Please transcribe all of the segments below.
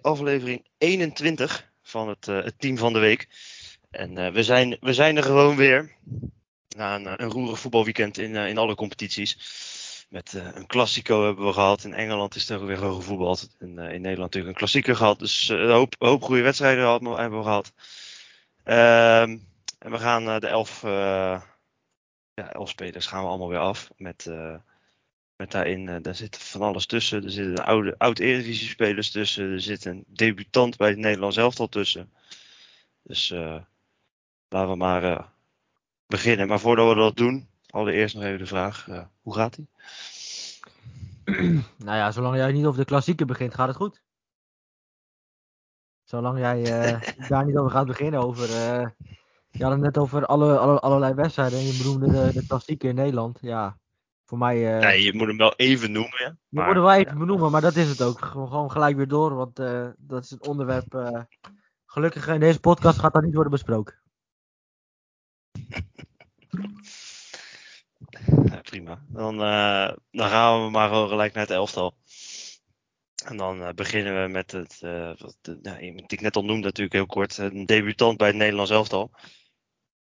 aflevering 21 van het, uh, het team van de week. En uh, we, zijn, we zijn er gewoon weer. Na een, een roerig voetbalweekend in, in alle competities. Met een klassico hebben we gehad. In Engeland is er weer gewoon gevoetbald. En in Nederland natuurlijk een klassieker gehad. Dus een hoop, hoop goede wedstrijden hebben we gehad. Ehm, en we gaan de elf, ja, elf spelers gaan we allemaal weer af. Met met daarin, uh, daar zit van alles tussen. Er zitten oude, oud-Eredivisie spelers tussen. Er zit een debutant bij het Nederlands elftal tussen. Dus uh, laten we maar uh, beginnen. Maar voordat we dat doen, allereerst nog even de vraag. hoe gaat ie? nou ja, zolang jij niet over de klassieken begint, gaat het goed. Zolang jij daar niet over gaat beginnen, over... je had het net over alle, alle, allerlei wedstrijden en je bedoelde de, de klassieken in Nederland. Ja, voor mij... Uh, nee, je moet hem wel even noemen. Ja. Je moet hem wel even benoemen, maar dat is het ook. Gewoon gelijk weer door, want uh, dat is het onderwerp. Uh, gelukkig in deze podcast gaat dat niet worden besproken. Ja, prima. Dan, dan gaan we maar gewoon gelijk naar het elftal. En dan beginnen we met het, wat, nou, die ik net al noemde natuurlijk heel kort, een debutant bij het Nederlands elftal.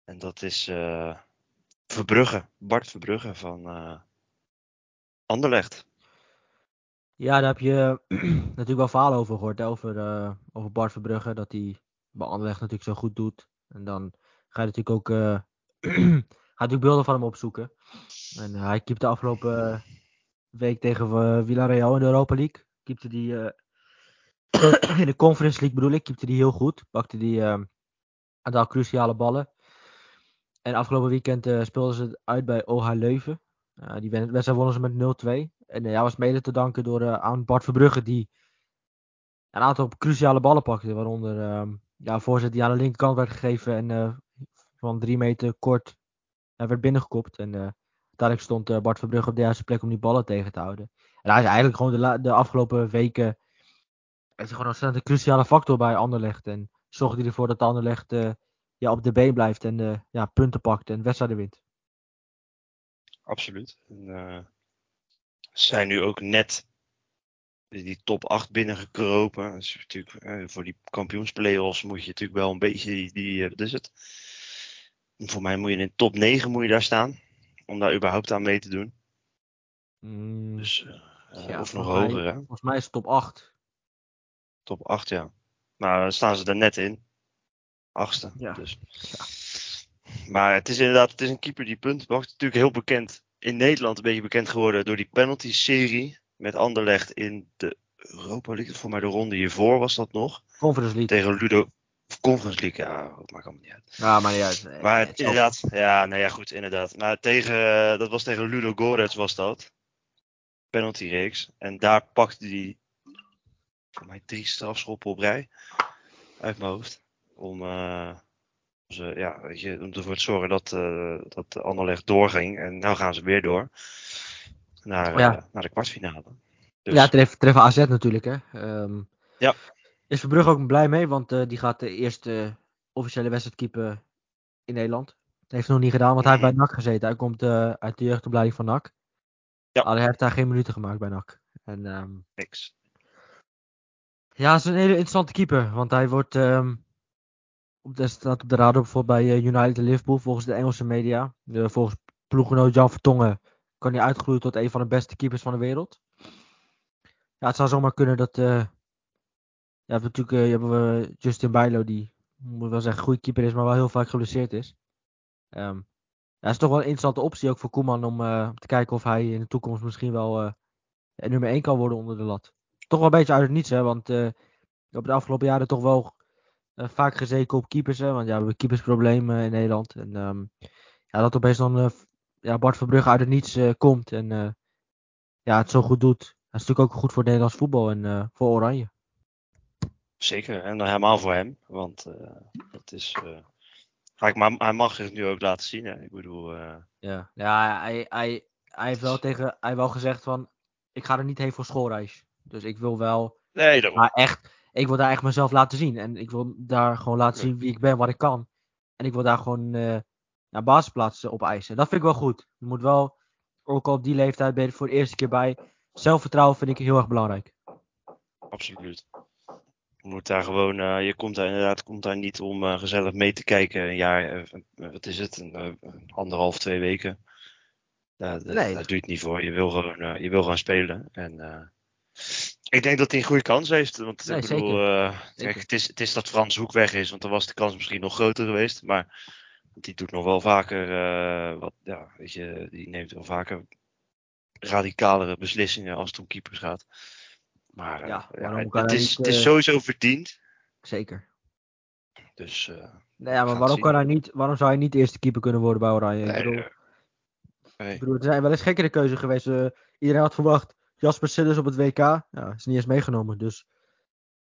En dat is Verbrugge, Bart Verbrugge van, Anderlecht. Ja, daar heb je natuurlijk wel verhalen over gehoord. over, uh, over Bart Verbrugge. Dat hij bij Anderlecht natuurlijk zo goed doet. En dan ga je natuurlijk ook uh, natuurlijk beelden van hem opzoeken. En hij keepte de afgelopen week tegen Villarreal in de Europa League. Keepte die in de Conference League bedoel ik. Keepte die heel goed. Pakte die een aantal cruciale ballen. En afgelopen weekend speelden ze uit bij OH Leuven. Uh, die wedstrijd wonnen ze met 0-2. En uh, ja, was mede te danken door, uh, aan Bart Verbrugge, die een aantal cruciale ballen pakte. Waaronder uh, ja, voorzet die aan de linkerkant werd gegeven en uh, van drie meter kort werd binnengekopt. En uiteindelijk stond Bart Verbrugge op de juiste plek om die ballen tegen te houden. En hij is eigenlijk gewoon de, de afgelopen weken is gewoon een cruciale factor bij Anderlecht. En zorgt hij ervoor dat Anderlecht ja, op de been blijft en ja, punten pakt en wedstrijden wint absoluut. En, uh, zijn nu ook net die top 8 binnengekropen. Dus natuurlijk, uh, voor die kampioensplayoffs moet je natuurlijk wel een beetje die, die uh, wat is het? Voor mij moet je in top 9 moet je daar staan. Om daar überhaupt aan mee te doen. Mm, dus, ja, of nog hoger, hè? Volgens mij is het top 8. Top 8, ja. Nou, dan staan ze er net in. Achtste. Ja. Dus. Ja. Maar het is inderdaad het is een keeper die punt wacht. Natuurlijk heel bekend in Nederland een beetje bekend geworden door die penalty-serie met Anderlecht in de Europa League. Voor mij de ronde hiervoor was dat nog. Conference League. Tegen Ludo. Conference League, ja, dat maakt allemaal niet uit. Ja, maar niet uit. Maar het, inderdaad, ja, nou ja, goed, inderdaad. Maar tegen, dat was tegen Ludo Gorets was dat. Penalty reeks. En daar pakte hij voor mij drie strafschoppen op rij. Uit mijn hoofd. Om, uh, uh, ja, weet je, om ervoor te zorgen dat, uh, dat Anderlecht doorging. En nu gaan ze weer door. Naar, ja. uh, naar de kwartfinale. Dus... Ja, treffen tref AZ natuurlijk. Hè. Um, ja. Is Verbrugge ook blij mee, want die gaat de eerste officiële wedstrijd keepen in Nederland. Dat heeft hij nog niet gedaan, want hij heeft bij NAC gezeten. Hij komt uit de jeugdopleiding van NAC. Ja. Alleen hij heeft daar geen minuten gemaakt bij NAC. En, um, Niks. Ja, het is een hele interessante keeper, want hij wordt... Um, dat staat op de radar bijvoorbeeld bij eh, United Liverpool volgens de Engelse media. Volgens ploeggenoot Jan Vertongen kan hij uitgroeien tot een van de beste keepers van de wereld. Ja, het zou zomaar kunnen dat. Uh, ja, natuurlijk uh, hebben we Justin Bijlo, die moet wel zeggen goede keeper is, maar wel heel vaak geblesseerd is. Um, ja, is toch wel een interessante optie ook voor Koeman om te kijken of hij in de toekomst misschien wel nummer 1 kan worden onder de lat. Toch wel een beetje uit het niets, hè, want op de afgelopen jaren toch wel vaak gezeken op keepers. Hè, want ja, we hebben keepersproblemen in Nederland. En um, ja, dat opeens dan uh, ja, Bart Verbrugge uit het niets uh, komt. En ja, het zo goed doet. Dat is natuurlijk ook goed voor Nederlands voetbal en voor Oranje. Zeker, en helemaal voor hem. Want dat is. maar hij mag zich nu ook laten zien. Hè? Ik bedoel. Ja, ja hij, hij, hij heeft wel tegen. Hij heeft wel gezegd van. Ik ga er niet heen voor schoolreis. Dus ik wil wel. Nee, dat Maar echt ik wil daar echt mezelf laten zien. En ik wil daar gewoon laten zien wie ik ben, wat ik kan. En ik wil daar gewoon uh, naar basisplaats op eisen. Dat vind ik wel goed. Je moet wel, ook al op die leeftijd ben je voor de eerste keer bij. Zelfvertrouwen vind ik heel erg belangrijk. Absoluut. Je moet daar gewoon, eh, je komt daar inderdaad komt daar niet om eh, gezellig mee te kijken. Een jaar, wat is het? Een, anderhalf, twee weken. Daar, Nee. daar doe je het niet voor. Je wil gewoon, je wil gewoon spelen. En ik denk dat hij een goede kans heeft. Want Nee, ik bedoel, eh, kijk, het is, het is dat Frans Hoek weg is. Want dan was de kans misschien nog groter geweest. Maar die doet nog wel vaker, eh, wat, ja, weet je, die neemt wel vaker radicalere beslissingen als het om keepers gaat. Maar eh, Ja, het, is, niet, het is sowieso verdiend. Zeker. Dus Nee, ja, maar waarom, kan hij niet, waarom zou hij niet eerste keeper kunnen worden bij Oranje? nee, ik, bedoel, nee. ik bedoel, er zijn wel eens gekkere keuze geweest. Iedereen had verwacht Jasper Sillis op het WK. Ja, is niet eens meegenomen. Dus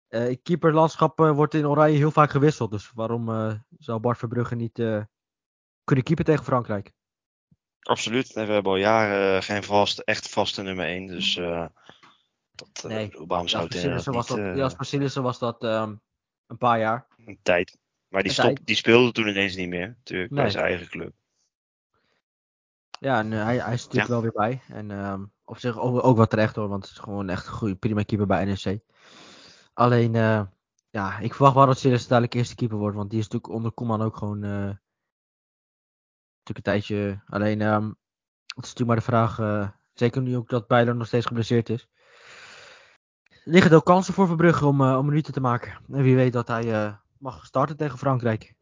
eh keeperlandschap eh, wordt in Oranje heel vaak gewisseld. Dus waarom eh, zou Bart Verbrugge niet kunnen keeper tegen Frankrijk? absoluut. Nee, we hebben al jaren geen vast, echt vaste nummer 1. Dus dat, Nee, waarom zou het Jasper Sillissen was dat, eh, Jasper Sillissen was dat ehm, een paar jaar. een tijd. Maar die, stop, die speelde toen ineens niet meer. Natuurlijk, bij zijn eigen club. Ja, en hij, hij is natuurlijk Ja. wel weer bij. En ehm, op zich ook, ook wel terecht hoor, want het is gewoon echt een goede, prima keeper bij NEC. Alleen, eh, ja, ik verwacht wel dat Sillissen dadelijk eerste keeper wordt, want die is natuurlijk onder Koeman ook gewoon eh, natuurlijk een tijdje. Alleen, ehm, het is natuurlijk maar de vraag, eh, zeker nu ook dat Bijlo nog steeds geblesseerd is. Liggen er ook kansen voor Verbrugge om, om minuten te maken? En wie weet dat hij mag starten tegen Frankrijk.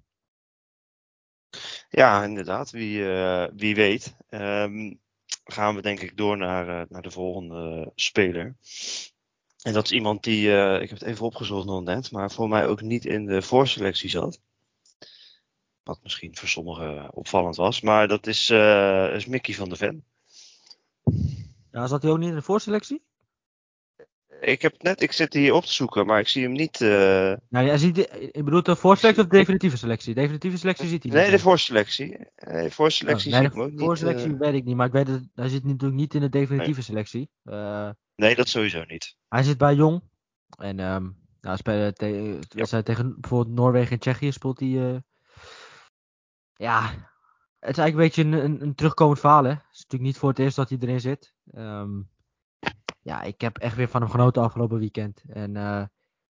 Ja, inderdaad. Wie, wie weet. Ehm, gaan we denk ik door naar, eh, naar de volgende speler. En dat is iemand die, eh, ik heb het even opgezocht nog net, maar voor mij ook niet in de voorselectie zat. Wat misschien voor sommigen opvallend was. Maar dat is, eh, is Mickey van der Ven. Ja, zat hij ook niet in de voorselectie? Ik, heb net, ik zit hier op te zoeken, maar ik zie hem niet. eh, Nou, jij ziet, ik bedoel de voorselectie of de definitieve selectie? Definitieve selectie ziet hij niet. nee, de voorselectie. Nee, voorselectie Oh, nee, zie ik de hem ook niet. voorselectie eh, weet ik niet, maar ik weet dat hij zit natuurlijk niet in de definitieve selectie. Eh, nee, dat sowieso niet. hij zit bij Jong. En ehm nou, spelen te, tegen bijvoorbeeld Noorwegen en Tsjechië speelt hij. ja, het is eigenlijk een beetje een, een, een terugkomend verhaal. Hè? Het is natuurlijk niet voor het eerst dat hij erin zit. Ehm, ja, ik heb echt weer van hem genoten afgelopen weekend. En eh,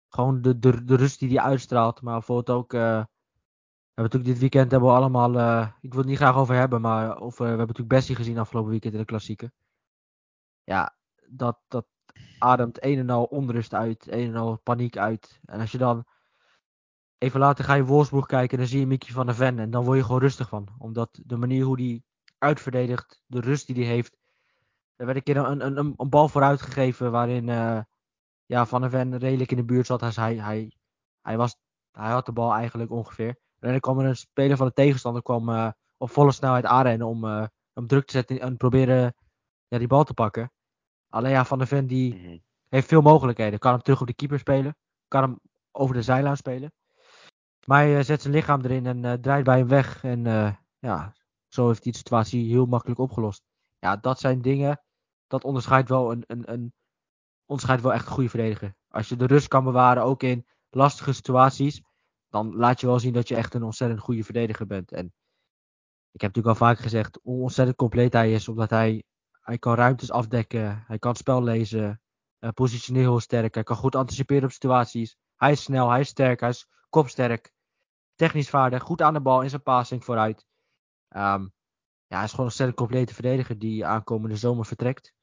gewoon de, de, de rust die hij uitstraalt. Maar bijvoorbeeld ook. eh, we hebben natuurlijk dit weekend hebben we allemaal. eh, ik wil het niet graag over hebben, maar of, we hebben natuurlijk Bessie gezien afgelopen weekend in de klassieke. Ja, dat, dat ademt een en al onrust uit, een en al paniek uit. En als je dan even later ga je Wolfsburg kijken en dan zie je Mickey van der Ven en dan word je gewoon rustig van. Omdat de manier hoe hij uitverdedigt, de rust die hij heeft. Er werd een keer een, een, een, bal vooruit gegeven waarin eh, ja, Van der Ven redelijk in de buurt zat. Dus hij, hij, hij, was, hij had de bal eigenlijk ongeveer. En dan kwam er een speler van de tegenstander kwam, eh, op volle snelheid aanrennen om eh, hem druk te zetten en proberen ja, die bal te pakken. Alleen ja, Van der Ven die Mhm. heeft veel mogelijkheden. Kan hem terug op de keeper spelen. Kan hem over de zijlijn spelen. Maar hij zet zijn lichaam erin en draait bij hem weg. En ja, zo heeft hij de situatie heel makkelijk opgelost. Ja, dat zijn dingen. Dat onderscheidt wel een, een, een onderscheidt wel echt een goede verdediger. Als je de rust kan bewaren, ook in lastige situaties. Dan laat je wel zien dat je echt een ontzettend goede verdediger bent. En ik heb natuurlijk al vaak gezegd hoe ontzettend compleet hij is. Omdat hij, hij kan ruimtes afdekken. Hij kan spel lezen. eh, positioneel heel sterk. Hij kan goed anticiperen op situaties. Hij is snel, hij is sterk, hij is kopsterk. Technisch vaardig, goed aan de bal in zijn passing vooruit. Ehm, ja, is gewoon een ontzettend complete verdediger die aankomende zomer vertrekt.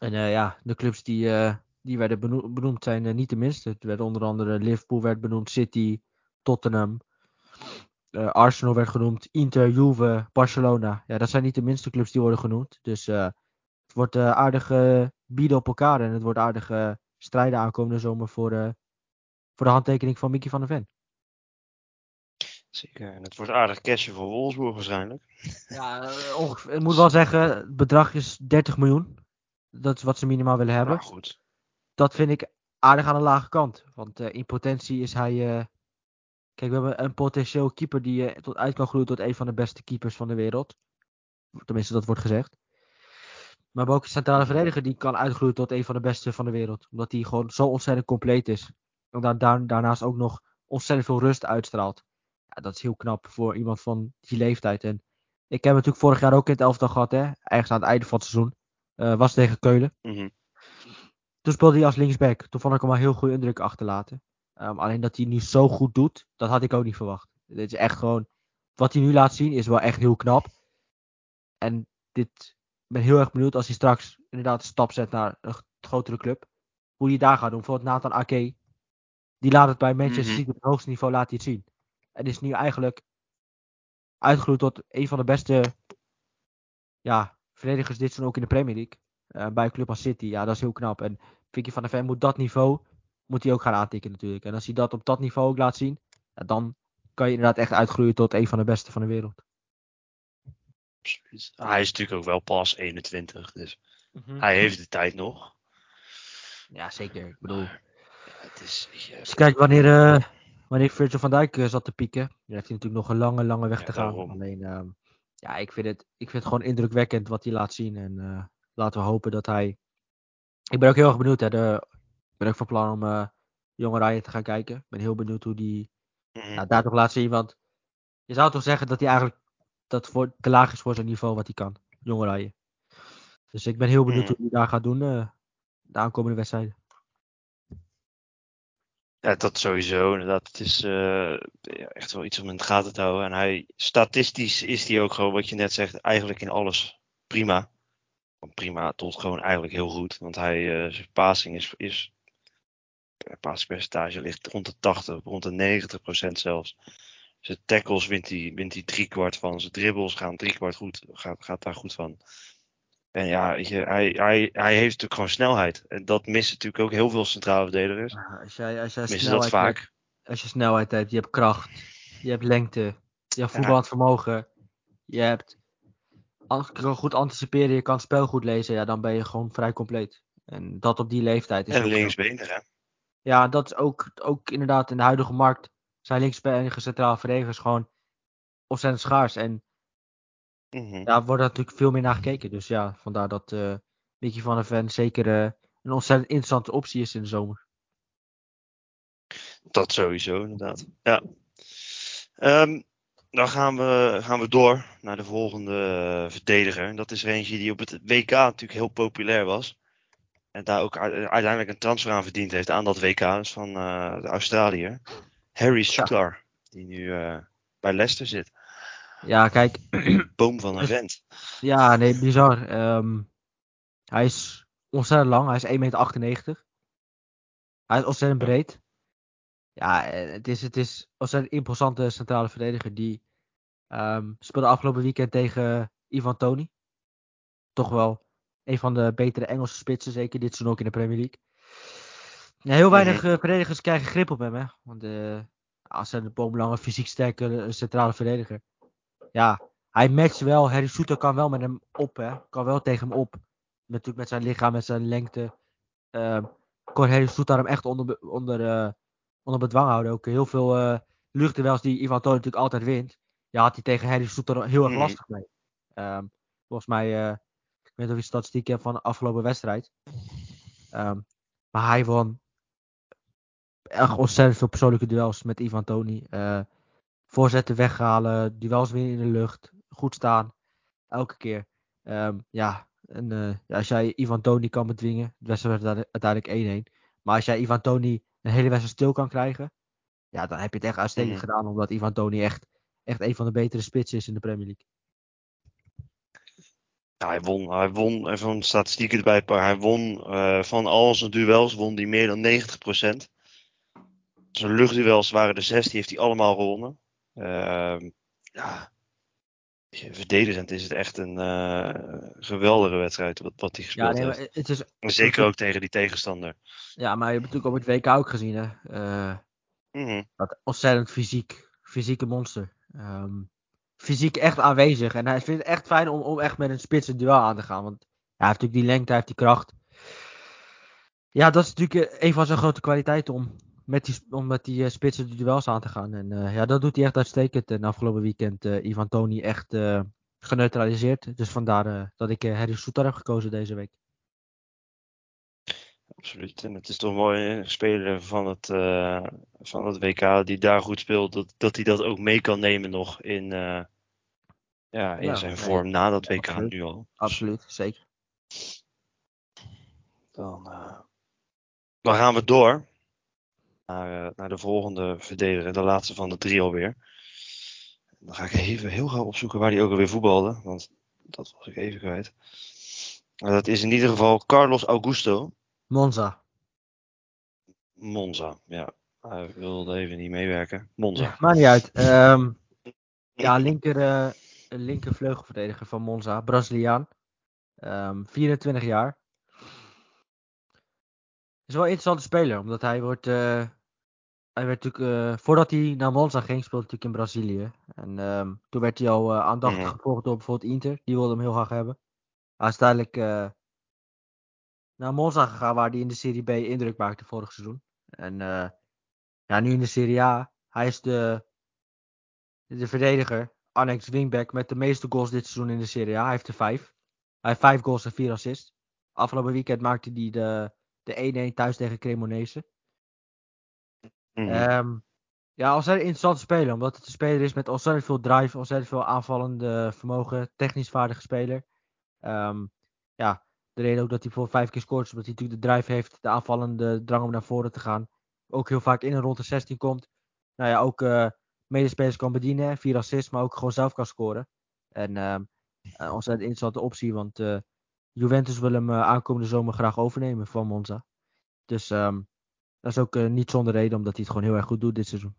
En eh, ja, de clubs die, eh, die werden beno- benoemd zijn eh, niet de minste. Het werd onder andere Liverpool werd benoemd, City, Tottenham. Arsenal werd genoemd, Inter, Juve, Barcelona. Ja, dat zijn niet de minste clubs die worden genoemd. Dus het wordt aardig eh, bieden op elkaar. En het wordt aardig eh, strijden aankomende zomer voor, voor de handtekening van Mickey van der Ven. Zeker. En het wordt aardig cashen voor Wolfsburg waarschijnlijk. Ja, eh, ongeveer, ik moet wel zeggen, het bedrag is 30 miljoen. Dat is wat ze minimaal willen hebben. Nou goed. dat vind ik aardig aan de lage kant. Want eh, in potentie is hij. eh, Kijk, we hebben een potentieel keeper die tot uit kan groeien tot een van de beste keepers van de wereld. Tenminste, dat wordt gezegd. Maar we hebben ook een centrale verdediger die kan uitgroeien tot een van de beste van de wereld. Omdat hij gewoon zo ontzettend compleet is. En daar, daar- daarnaast ook nog ontzettend veel rust uitstraalt. Ja, dat is heel knap voor iemand van die leeftijd. En ik heb natuurlijk vorig jaar ook in het elftal gehad, hè? Ergens aan het einde van het seizoen. Eh, was tegen Keulen. Mhm. toen speelde hij als linksback. Toen vond ik hem al heel goede indruk achterlaten. Um, alleen dat hij nu zo goed doet, dat had ik ook niet verwacht. Dit is echt gewoon, wat hij nu laat zien is wel echt heel knap. En dit, ik ben heel erg benieuwd als hij straks inderdaad een stap zet naar een grotere club. Hoe hij daar gaat doen. Bijvoorbeeld Nathan Ake. Die laat het bij Manchester Mhm. City op het hoogste niveau laat hij het zien. En is nu eigenlijk uitgegroeid tot een van de beste ja, verdedigers dit seizoen ook in de Premier League. Eh, bij een club als City. Ja, dat is heel knap. En Vicky van der Ven moet dat niveau moet hij ook gaan aantikken natuurlijk. En als hij dat op dat niveau ook laat zien, ja, dan kan je inderdaad echt uitgroeien tot een van de beste van de wereld. Absoluut. Hij is natuurlijk ook wel pas 21, dus hij heeft de tijd nog. Ja, zeker. Ik bedoel, Maar, ja, het is, je, als je kijkt wanneer, eh, wanneer Virgil van Dijk eh, zat te pieken, dan heeft hij natuurlijk nog een lange, lange weg Ja, te gaan. daarom. Alleen, ehm, ja, ik vind, het, ik vind het gewoon indrukwekkend wat hij laat zien. En eh, laten we hopen dat hij... Ik ben ook heel erg benieuwd. Hè, de... Ik ben ook van plan om eh jonge Ryan te gaan kijken. Ik ben heel benieuwd hoe die ja, daar toch laat zien. Want je zou toch zeggen dat hij eigenlijk dat voor, te laag is voor zijn niveau wat hij kan. Jonge Ryan. Dus ik ben heel benieuwd Mhm. hoe hij daar gaat doen de aankomende wedstrijden. Ja, dat sowieso. Inderdaad, het is eh, echt wel iets om in de gaten te houden. En hij, statistisch is hij ook gewoon, wat je net zegt, eigenlijk in alles prima. Prima tot gewoon eigenlijk heel goed. Want hij, eh, zijn passing is, is passingpercentage ligt rond de 80, rond de 90 procent zelfs. Zijn tackles wint hij, wint hij driekwart van. Zijn dribbles gaan driekwart goed, gaat, gaat daar goed van. En ja, je, hij, hij, hij heeft natuurlijk gewoon snelheid. En dat missen natuurlijk ook heel veel centrale verdedigers. Als jij, als jij Missen dat hebt, vaak. als je snelheid hebt, je hebt kracht, je hebt lengte, je hebt voetballend vermogen, je hebt goed anticiperen, je kan het spel goed lezen, ja, dan ben je gewoon vrij compleet. En dat op die leeftijd is En linksbenig, hè? Ja, dat is ook, ook inderdaad in de huidige markt zijn linksbenige centrale verdedigers gewoon ontzettend schaars. En Mhm. daar wordt natuurlijk veel meer naar gekeken. Dus ja, vandaar dat eh Mickey van der Ven zeker eh, een ontzettend interessante optie is in de zomer. Dat sowieso, inderdaad. Ja. Ehm, dan gaan we, gaan we door naar de volgende eh, verdediger. En dat is er eentje die op het WK natuurlijk heel populair was. En daar ook uiteindelijk een transfer aan verdiend heeft aan dat WK. Is van eh, de Australiër. Harry Sutar. Die nu bij Leicester zit. Ja, kijk, Boom van een Dus- vent. Ja, nee, bizar. Ehm, hij is ontzettend lang. Hij is 1,98 meter. Hij is ontzettend breed. Ja, eh, het is, het is ontzettend imposante centrale verdediger. Die ehm, speelde afgelopen weekend tegen Ivan Toni. Toch wel een van de betere Engelse spitsen, zeker dit seizoen ook in de Premier League. Ja, heel weinig eh, verdedigers krijgen grip op hem, hè. Want eh als een boomlange, fysiek sterke centrale verdediger. Ja, hij matcht wel. Harry Soeter kan wel met hem op, hè. Kan wel tegen hem op. Natuurlijk met zijn lichaam, met zijn lengte. Ehm kon Harry Soeter hem echt onder, onder, eh, onder bedwang houden. Ook heel veel eh luchtduels die Ivan Toni natuurlijk altijd wint. Ja, had hij tegen Harry Soeter heel erg Mhm. lastig mee. Ehm, volgens mij, eh, ik weet niet of je statistiek hebt van de afgelopen wedstrijd. Ehm, maar hij won echt ontzettend veel persoonlijke duels met Ivan Toni. Eh, voorzetten weghalen, duels weer in de lucht, goed staan. Elke keer. Ehm, ja, en, eh, ja, als jij Ivan Toni kan bedwingen, de wedstrijd werd uite- uiteindelijk 1-1. Maar als jij Ivan Toni een hele wedstrijd stil kan krijgen, ja, dan heb je het echt uitstekend Mhm. gedaan. Omdat Ivan Toni echt, echt een van de betere spitsen is in de Premier League. Ja, hij won, hij won, even een statistieken erbij. Hij won eh, van al zijn duels won hij meer dan 90%. Zijn luchtduels waren er zes, die heeft hij allemaal gewonnen. Ehm, ja, verdedigend is het echt een eh, geweldige wedstrijd wat, wat hij Ja, gespeeld nee, maar heeft. het is, Zeker ook tegen die tegenstander. ja, maar je hebt natuurlijk op het WK ook gezien, hè. Eh, Mhm. dat ontzettend fysiek, fysieke monster. Ehm, fysiek echt aanwezig. En hij vindt het echt fijn om, om echt met een spits een duel aan te gaan. Want hij heeft natuurlijk die lengte, hij heeft die kracht. Ja, dat is natuurlijk een van zijn grote kwaliteiten om met die, om met die eh, spitsen de duels aan te gaan. En eh, ja, dat doet hij echt uitstekend. En afgelopen weekend eh Ivan Toni echt geneutraliseerd. Dus vandaar dat ik Harry Soetar heb gekozen deze week. Absoluut. En het is toch mooi, een speler van het, van het WK die daar goed speelt, dat, dat hij dat ook mee kan nemen nog in, ja, in Ja, zijn nee, vorm na dat WK absoluut. nu al. Absoluut, zeker. Dan, Dan gaan we door naar, eh, naar de volgende verdediger, de laatste van de drie alweer. Dan ga ik even heel gauw opzoeken waar hij ook alweer voetbalde, want dat was ik even kwijt. Maar dat is in ieder geval Carlos Augusto Monza. Monza. Ja, hij wilde even niet meewerken. Monza. Maakt niet uit. Ehm, ja, linker, eh, linker vleugelverdediger van Monza, Braziliaan. Ehm 24 jaar. Is wel een interessante speler, omdat hij wordt. eh, hij werd natuurlijk. eh, voordat hij naar Monza ging, speelde hij natuurlijk in Brazilië. En ehm, toen werd hij al eh, aandachtig Mhm. gevolgd door bijvoorbeeld Inter. Die wilde hem heel graag hebben. Hij is uiteindelijk eh, naar Monza gegaan, waar hij in de Serie B indruk maakte vorig seizoen. En ja, nu in de Serie A. Hij is de, de verdediger, annex wingback, met de meeste goals dit seizoen in de Serie A. Hij heeft er vijf. Hij heeft vijf goals en vier assists. Afgelopen weekend maakte hij de, de 1-1 thuis tegen Cremonese. Mhm. Ehm, ja, ontzettend interessant speler. Omdat het een speler is met ontzettend veel drive, ontzettend veel aanvallende vermogen. Technisch vaardige speler. Ehm, ja, de reden ook dat hij voor vijf keer scoort, is omdat hij natuurlijk de drive heeft, de aanvallende drang om naar voren te gaan. Ook heel vaak in en rond de 16 komt. Nou ja, ook eh, medespelers kan bedienen, vier assists, maar ook gewoon zelf kan scoren. En een ontzettend interessante optie, want eh, Juventus wil hem eh, aankomende zomer graag overnemen van Monza. Dus ehm, dat is ook eh, niet zonder reden, omdat hij het gewoon heel erg goed doet dit seizoen.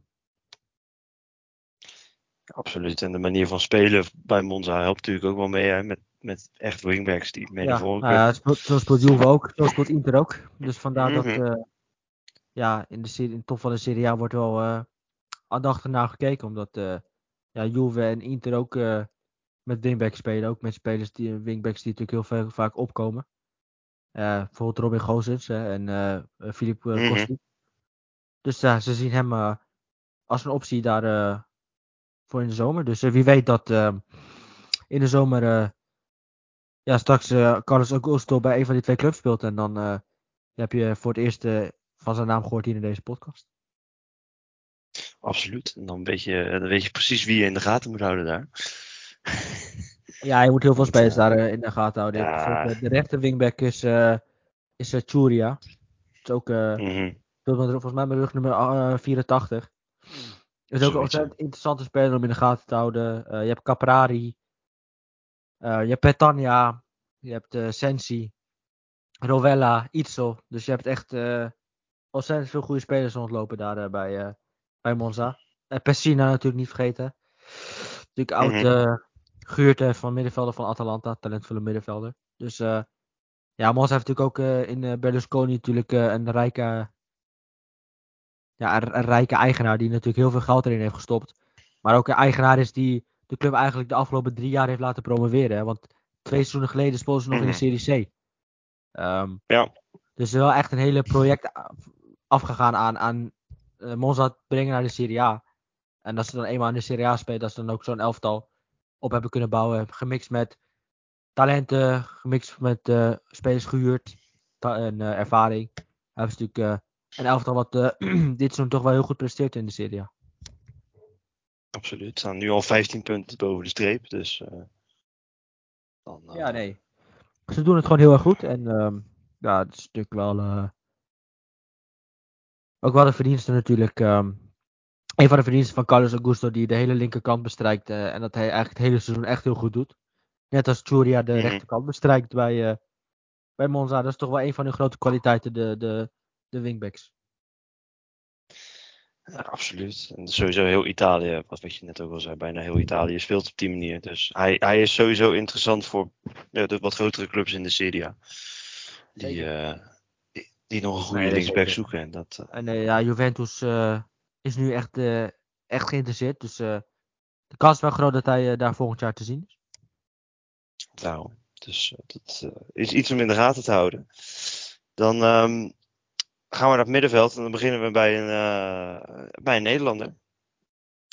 Absoluut. En de manier van spelen bij Monza helpt natuurlijk ook wel mee. Hè? Met, met echt wingbacks die mee naar Ja, voren nou ja, speelt, zo speelt Juve ook, zo speelt Inter ook. Dus vandaar dat Mhm. eh, ja, in de, serie, in de top van de Serie A wordt wel eh aandachtig naar gekeken. Omdat ja, Juve en Inter ook met wingbacks spelen. Ook met spelers die, wingbacks die natuurlijk heel veel, vaak opkomen. Eh, bijvoorbeeld Robin Gozens en eh eh, Filip eh, Mhm. Kostic. Dus ja, ze zien hem eh, als een optie daar eh, voor in de zomer. Dus eh, wie weet dat eh, in de zomer eh, ja, straks eh, Carlos Augusto bij een van die twee clubs speelt. En dan eh, heb je voor het eerst eh, van zijn naam gehoord hier in deze podcast. Absoluut. En dan weet, je, dan weet je precies wie je in de gaten moet houden daar. Ja, je moet heel veel Want, spelers eh, daar eh, in de gaten houden. Ja. eh, De rechter wingback is, eh is eh, Churia. Is ook, eh Mhm. volgens mij met rugnummer eh, 84. Dat is ook een ontzettend interessante speler om in de gaten te houden. Eh, je hebt Caprari. eh, je hebt Petania. Je hebt eh, Sensi. Rovella. Itzel. Dus je hebt echt eh, ontzettend veel goede spelers rondlopen daar eh, bij, eh, bij Monza. Uh, Pessina natuurlijk niet vergeten. Natuurlijk oud Mhm. Eh Guurte van middenvelder van Atalanta. Talentvolle middenvelder. Dus eh, ja, Monza heeft natuurlijk ook eh, in eh, Berlusconi natuurlijk eh, een rijke ja, een, een rijke eigenaar die natuurlijk heel veel geld erin heeft gestopt. Maar ook een eigenaar is die de club eigenlijk de afgelopen drie jaar heeft laten promoveren. Hè? Want twee seizoenen geleden speelden ze nog in de Mhm. Serie C. Ehm, Ja. Dus er is wel echt een hele project afgegaan aan, aan eh, Monza brengen naar de Serie A. En dat ze dan eenmaal in de Serie A spelen, dat ze dan ook zo'n elftal op hebben kunnen bouwen. Gemixt met talenten, gemixt met eh, spelers gehuurd en eh, ervaring. Hebben ze natuurlijk eh, een elftal wat dit seizoen toch wel heel goed presteert in de Serie A. Absoluut. Staan nu al 15 punten boven de streep. Dus dan, Ja, nee. Ze doen het gewoon heel erg goed. En ehm, ja, het is natuurlijk wel. ook wel de verdiensten natuurlijk. ehm, een van de verdiensten van Carlos Augusto, die de hele linkerkant bestrijkt. eh, en dat hij eigenlijk het hele seizoen echt heel goed doet. Net als Churia de Mhm. rechterkant bestrijkt bij, eh, bij Monza. Dat is toch wel een van hun grote kwaliteiten, de, de, de wingbacks. ja, absoluut. En sowieso heel Italië, wat, je net ook al zei, bijna heel Italië speelt op die manier. Dus hij, hij is sowieso interessant voor ja, de wat grotere clubs in de Serie A. Die, eh, die, die nog een goede Nee, linksback zoeken. En dat, En ja, Juventus is nu echt, eh, echt geïnteresseerd. Dus eh, de kans is wel groot dat hij eh, daar volgend jaar te zien is. Daarom. Dus dat is iets om in de gaten te houden. Dan ehm, gaan we naar het middenveld en dan beginnen we bij een, bij een Nederlander.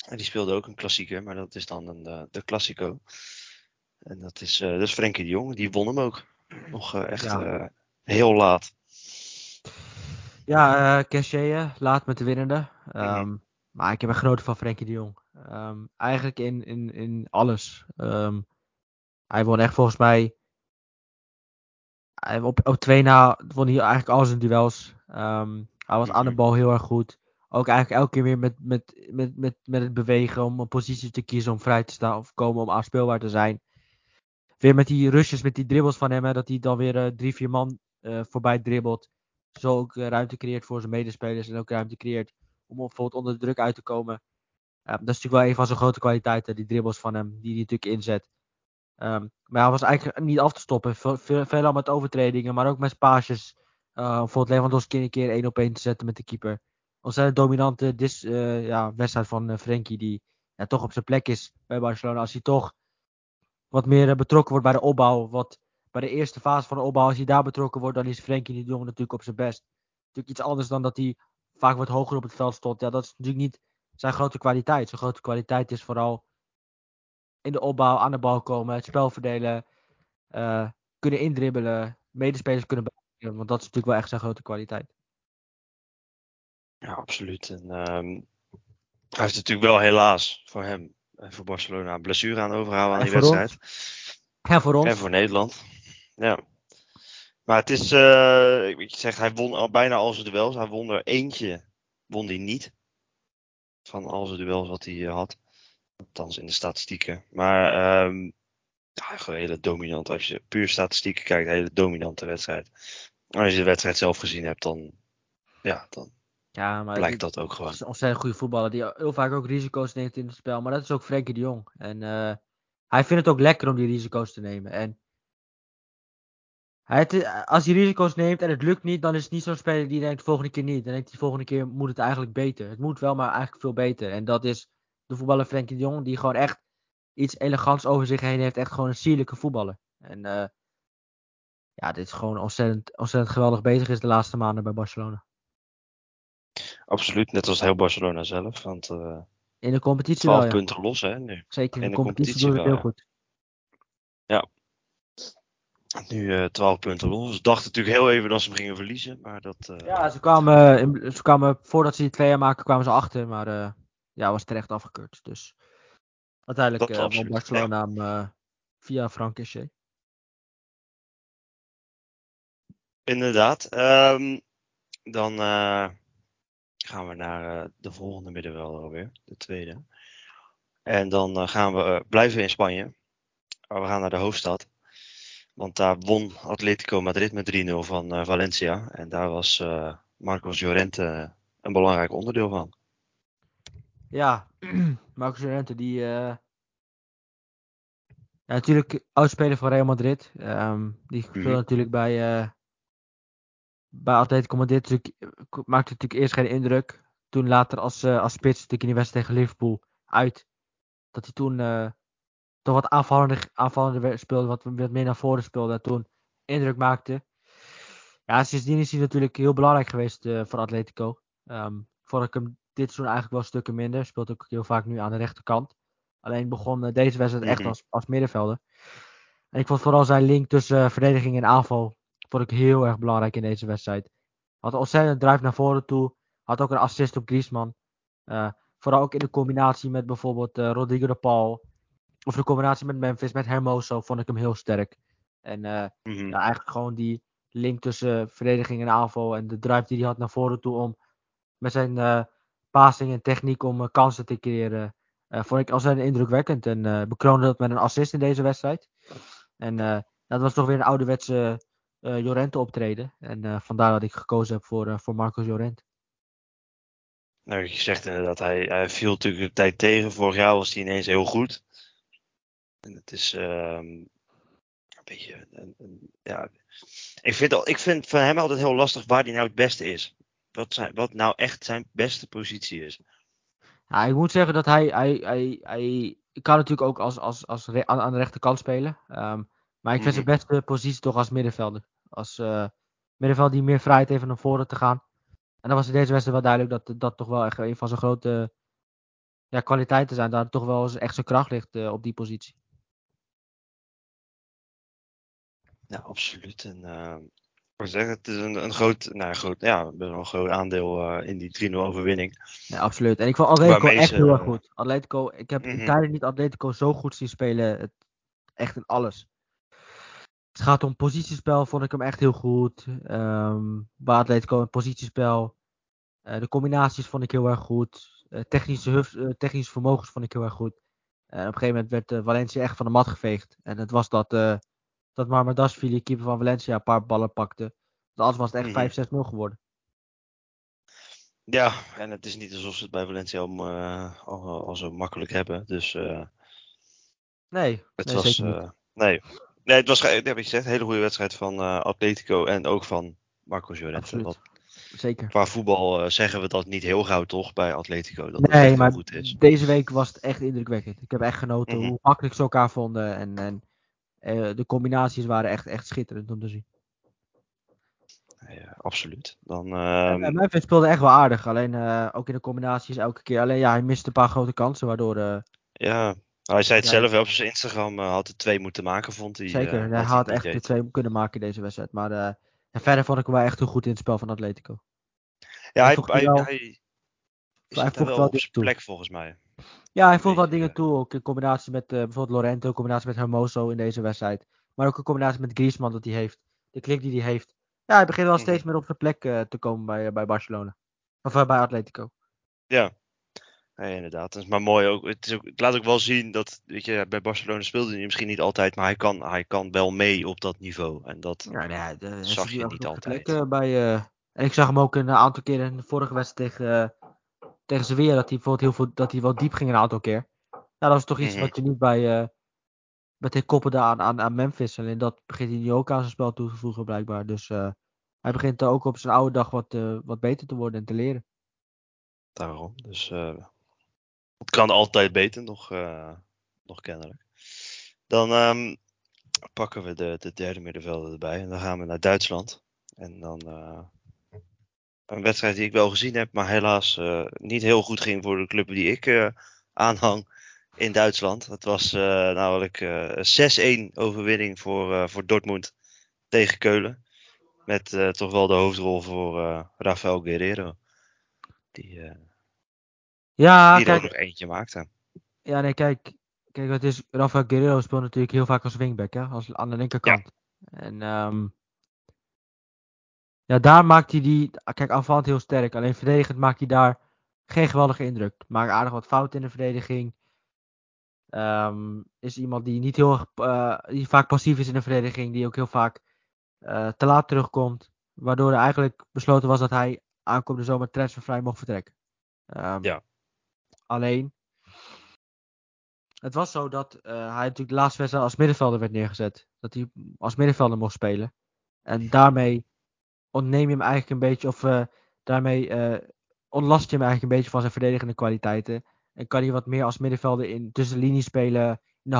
En die speelde ook een klassieker, maar dat is dan een, de Classico. En dat is, dat is Frenkie de Jong. Die won hem ook. Nog echt Ja. heel laat. Ja, uh, laat met de winnende. Ehm, Mhm. Maar ik heb een genoten van Frenkie de Jong. Ehm, eigenlijk in, in, in alles. Ehm, hij won echt volgens mij. Hij- Op, op twee na won hij eigenlijk al zijn duels. Hij was aan de Mhm. bal heel erg goed. Ook eigenlijk elke keer weer met, met, met, met, met het bewegen om een positie te kiezen om vrij te staan of komen om aanspeelbaar te zijn. Weer met die rushes, met die dribbles van hem, hè, dat hij dan weer eh, drie, vier man eh, voorbij dribbelt. Zo ook eh, ruimte creëert voor zijn medespelers en ook ruimte creëert om bijvoorbeeld onder de druk uit te komen. Dat is natuurlijk wel een van zijn grote kwaliteiten, die dribbles van hem, die hij natuurlijk inzet. Ehm, maar hij was eigenlijk niet af te stoppen. Veel, veel, veelal met overtredingen, maar ook met paasjes. Uh, bijvoorbeeld Lewandowski een keer één op één te zetten met de keeper. Ontzettend dominante dis, eh, ja, wedstrijd van eh, Frenkie, die ja, toch op zijn plek is bij Barcelona. Als hij toch wat meer betrokken wordt bij de opbouw, wat bij de eerste fase van de opbouw, als hij daar betrokken wordt, dan is Frenkie de Jong natuurlijk op zijn best. Natuurlijk iets anders dan dat hij vaak wat hoger op het veld stond. Ja, dat is natuurlijk niet zijn grote kwaliteit. Zijn grote kwaliteit is vooral in de opbouw aan de bal komen, het spel verdelen, eh, kunnen indribbelen, medespelers kunnen bereiken. Want dat is natuurlijk wel echt zijn grote kwaliteit. Ja, absoluut. En ehm, hij heeft natuurlijk wel helaas voor hem, en voor Barcelona, een blessure aan overhouden aan En die ons. wedstrijd. En voor ons, En voor Nederland. Ja. Maar het is, eh, ik zeg, hij won al bijna al zijn duels. Hij won er eentje, won hij niet. Van al zijn duels wat hij eh, had. Althans in de statistieken. Maar ehm, ja, gewoon hele dominant. Als je puur statistieken kijkt, een hele dominante wedstrijd. En als je de wedstrijd zelf gezien hebt, dan, ja, dan ja, maar blijkt het dat ook gewoon. is een ontzettend goede voetballer die heel vaak ook risico's neemt in het spel. Maar dat is ook Frenkie de Jong. En eh, hij vindt het ook lekker om die risico's te nemen. En het- als hij risico's neemt en het lukt niet, dan is het niet zo'n speler die denkt volgende keer niet. Dan denkt hij volgende keer moet het eigenlijk beter. Het moet wel, maar eigenlijk veel beter. En dat is de voetballer Frenkie de Jong, die gewoon echt iets elegants over zich heen heeft. Echt gewoon een sierlijke voetballer. En eh, ja, dit is gewoon ontzettend, ontzettend geweldig bezig is de laatste maanden bij Barcelona. Absoluut, net als heel Barcelona zelf. Want eh In de competitie 12 wel, ja. punten los, hè, nu. Zeker in, in de de competitie, competitie doen het heel goed. Nu eh 12 punten los. Ze dachten natuurlijk heel even dat ze hem gingen verliezen. Maar dat, eh, Ja, ze kwamen, in- ze kwamen voordat ze die twee jaar maken, kwamen ze achter. Maar eh, ja, was terecht afgekeurd. Dus uiteindelijk eh absoluut, Barcelona eh, via Frank Kessie. Inderdaad. Ehm, dan eh, gaan we naar eh, de volgende middenvelder alweer. De tweede. En dan eh, gaan we, eh, blijven we in Spanje. Maar we gaan naar de hoofdstad. Want daar won Atletico Madrid met 3-0 van eh, Valencia. En daar was eh, Marcos Llorente een belangrijk onderdeel van. Ja, Marcus Llorente, die... eh, ja, natuurlijk oudspeler van Real Madrid. Ehm, die speelde Mhm. natuurlijk bij, eh bij Atletico Madrid. natuurlijk- eh, maakte natuurlijk eerst geen indruk. Toen later als, eh, als spits natuurlijk in die wedstrijd tegen Liverpool uit. Dat hij toen eh, toch wat aanvallender, aanvallender speelde. Wat, wat meer naar voren speelde. En toen indruk maakte. Ja, sindsdien is hij natuurlijk heel belangrijk geweest eh, voor Atletico. Ehm vond ik hem dit seizoen eigenlijk wel stukken minder. Speelt ook heel vaak nu aan de rechterkant. Alleen begon eh, deze wedstrijd echt Mhm. als, als middenvelder. En ik vond vooral zijn link tussen eh, verdediging en aanval vond ik heel erg belangrijk in deze wedstrijd. Had een ontzettend drive naar voren toe. Had ook een assist op Griezmann. Vooral ook in de combinatie met bijvoorbeeld Rodrigo de Paul. Of de combinatie met Memphis, met Hermoso, vond ik hem heel sterk. En eh, Mhm. ja, eigenlijk gewoon die link tussen verdediging en aanval. En de drive die hij had naar voren toe om met zijn eh passing en techniek om eh, kansen te creëren. vond ik ontzettend indrukwekkend. En bekroonde dat met een assist in deze wedstrijd. En dat was toch weer een ouderwetse Llorente optreden. En vandaar dat ik gekozen heb voor, voor Marcos Llorente. Nou, je zegt inderdaad, hij, hij viel natuurlijk de tijd tegen. Vorig jaar was hij ineens heel goed. En het is ehm, een beetje, een- een- ja. Ik vind, al- ik vind van hem altijd heel lastig waar hij nou het beste is. Wat, zijn, wat nou echt zijn beste positie is. Ja, ik moet zeggen dat hij, hij, hij, hij kan natuurlijk ook als, als, als re- aan, de rechterkant spelen. Ehm, maar ik vind zijn beste positie toch als middenvelder. Als eh, middenvelder die meer vrijheid heeft om naar voren te gaan. En dan was in deze wedstrijd wel duidelijk dat dat toch wel echt een van zijn grote ja, kwaliteiten zijn. Daar toch wel echt zijn kracht ligt eh, op die positie. Ja, absoluut. En eh, ik zeggen, het is een, een groot, nou, groot, ja, best wel een groot aandeel eh, in die 3-0 overwinning. Ja, absoluut. En ik vond Atletico echt ze, heel erg eh, goed. Atletico, ik heb Mhm. tijden niet Atletico zo goed zien spelen. Het, echt in alles. het gaat om positiespel, vond ik hem echt heel goed. Um, bij Atletico positiespel. Uh, de combinaties vond ik heel erg goed. Uh, technische, uh, technische vermogens vond ik heel erg goed. En op een gegeven moment werd Valencia echt van de mat geveegd. En het was dat, dat Marmadashvili, keeper van Valencia, een paar ballen pakte. Dus anders was het echt mm -hmm. 5-6-0 geworden. Ja, en het is niet alsof ze het bij Valencia al, al, al zo makkelijk hebben. Dus nee, het nee, was, nee, Nee, het was, heb ik gezegd, een hele goede wedstrijd van uh, Atletico en ook van Marco Llorente. Zeker. Qua voetbal uh, zeggen we dat niet heel gauw toch bij Atletico. Dat nee, het maar goed is. deze week was het echt indrukwekkend. Ik heb echt genoten mm -hmm. hoe makkelijk ze elkaar vonden. En, en uh, de combinaties waren echt, echt schitterend om te zien. Ja, absoluut. Dan, en Memphis speelde echt wel aardig. Alleen ook in de combinaties elke keer. Alleen ja, hij miste een paar grote kansen. Waardoor... ja, hij zei het ja, zelf op zijn Instagram, uh, had er twee moeten maken, vond hij. Zeker, uh, hij had echt de twee kunnen maken in deze wedstrijd. Maar uh, verder vond ik hem wel echt heel goed in het spel van Atletico. Ja, hij, hij, hij, hij voegt wel, wel op zijn plek volgens mij. Ja, hij voegt wel dingen toe, ook in combinatie met bijvoorbeeld Lorento, in combinatie met Hermoso in deze wedstrijd. Maar ook in combinatie met Griezmann dat hij heeft, de klik die hij heeft. Ja, hij begint wel steeds mm -hmm. meer op zijn plek te komen bij, bij Barcelona. Of bij Atletico. Ja, Nee, inderdaad. Het is maar mooi ook. Het, is ook. het, laat ook wel zien dat, weet je, bij Barcelona speelde hij misschien niet altijd, maar hij kan, hij kan wel mee op dat niveau. En dat ja, nee, de, zag je niet altijd. Bij, en ik zag hem ook een aantal keer in de vorige wedstrijd tegen, tegen Sevilla, dat hij bijvoorbeeld heel veel, dat hij wel diep ging een aantal keer. Nou, dat is toch iets -hmm. wat je niet bij, uh, met de koppen aan, aan, aan Memphis. Alleen dat begint hij nu ook aan zijn spel toe te voegen, blijkbaar. Dus hij begint ook op zijn oude dag wat, wat beter te worden en te leren. Daarom. Dus het kan altijd beter, nog, nog kennelijk. Dan um, pakken we de, de derde middenvelder erbij. En dan gaan we naar Duitsland. En dan een wedstrijd die ik wel gezien heb, maar helaas uh, niet heel goed ging voor de club die ik aanhang in Duitsland. Het was namelijk 6-1 overwinning voor, voor Dortmund tegen Keulen. Met toch wel de hoofdrol voor Rafael Guerrero. Die ja, die kijk, er ook nog eentje maakte. Ja, nee, kijk. Kijk, het is, Rafael Guerrero speelt natuurlijk heel vaak als wingback, hè? Als, aan de linkerkant. Ja. En um, ja, daar maakt hij die. Kijk, aanvallend heel sterk. Alleen verdedigend maakt hij daar geen geweldige indruk. Maakt aardig wat fout in de verdediging. Um, is iemand die niet heel uh, die vaak passief is in de verdediging. Die ook heel vaak uh, te laat terugkomt. Waardoor er eigenlijk besloten was dat hij aankomende zomer transfervrij mocht vertrekken. Um, ja. Alleen, het was zo dat uh, hij natuurlijk de laatste wedstrijd als middenvelder werd neergezet. Dat hij als middenvelder mocht spelen. En daarmee ontneem je hem eigenlijk een beetje, of uh, daarmee uh, ontlast je hem eigenlijk een beetje van zijn verdedigende kwaliteiten. En kan hij wat meer als middenvelder in tussen de linie spelen, in de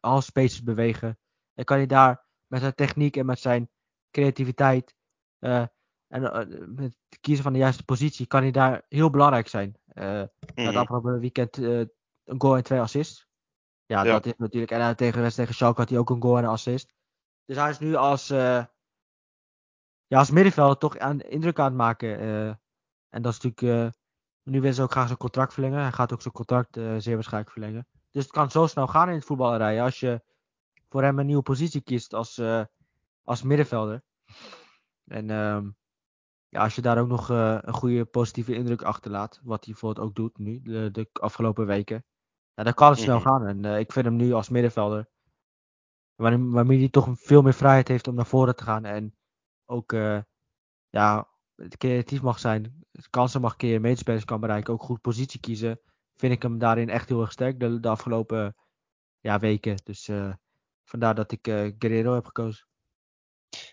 halfspaces be bewegen. En kan hij daar met zijn techniek en met zijn creativiteit en met het kiezen van de juiste positie, kan hij daar heel belangrijk zijn. Uh, mm -hmm. Het afgelopen weekend een goal en twee assists. Ja, ja, dat is natuurlijk. En tegen wedstrijd tegen Schalke had hij ook een goal en een assist. Dus hij is nu als, ja, als middenvelder toch aan, indruk aan het maken. en dat is natuurlijk. nu wil ze ook graag zijn contract verlengen. Hij gaat ook zijn contract zeer waarschijnlijk verlengen. Dus het kan zo snel gaan in het voetballerij. Als je voor hem een nieuwe positie kiest als, als middenvelder. En um, ja, als je daar ook nog een goede positieve indruk achterlaat, wat hij bijvoorbeeld ook doet nu, de, de afgelopen weken, ja, dan kan het snel -hmm. gaan. En uh, ik vind hem nu als middenvelder, waarmee hij toch veel meer vrijheid heeft om naar voren te gaan en ook uh, ja, creatief mag zijn, kansen mag keren, medespelers kan bereiken, ook goed positie kiezen, vind ik hem daarin echt heel erg sterk de, afgelopen ja, weken. Dus vandaar dat ik Guerrero heb gekozen.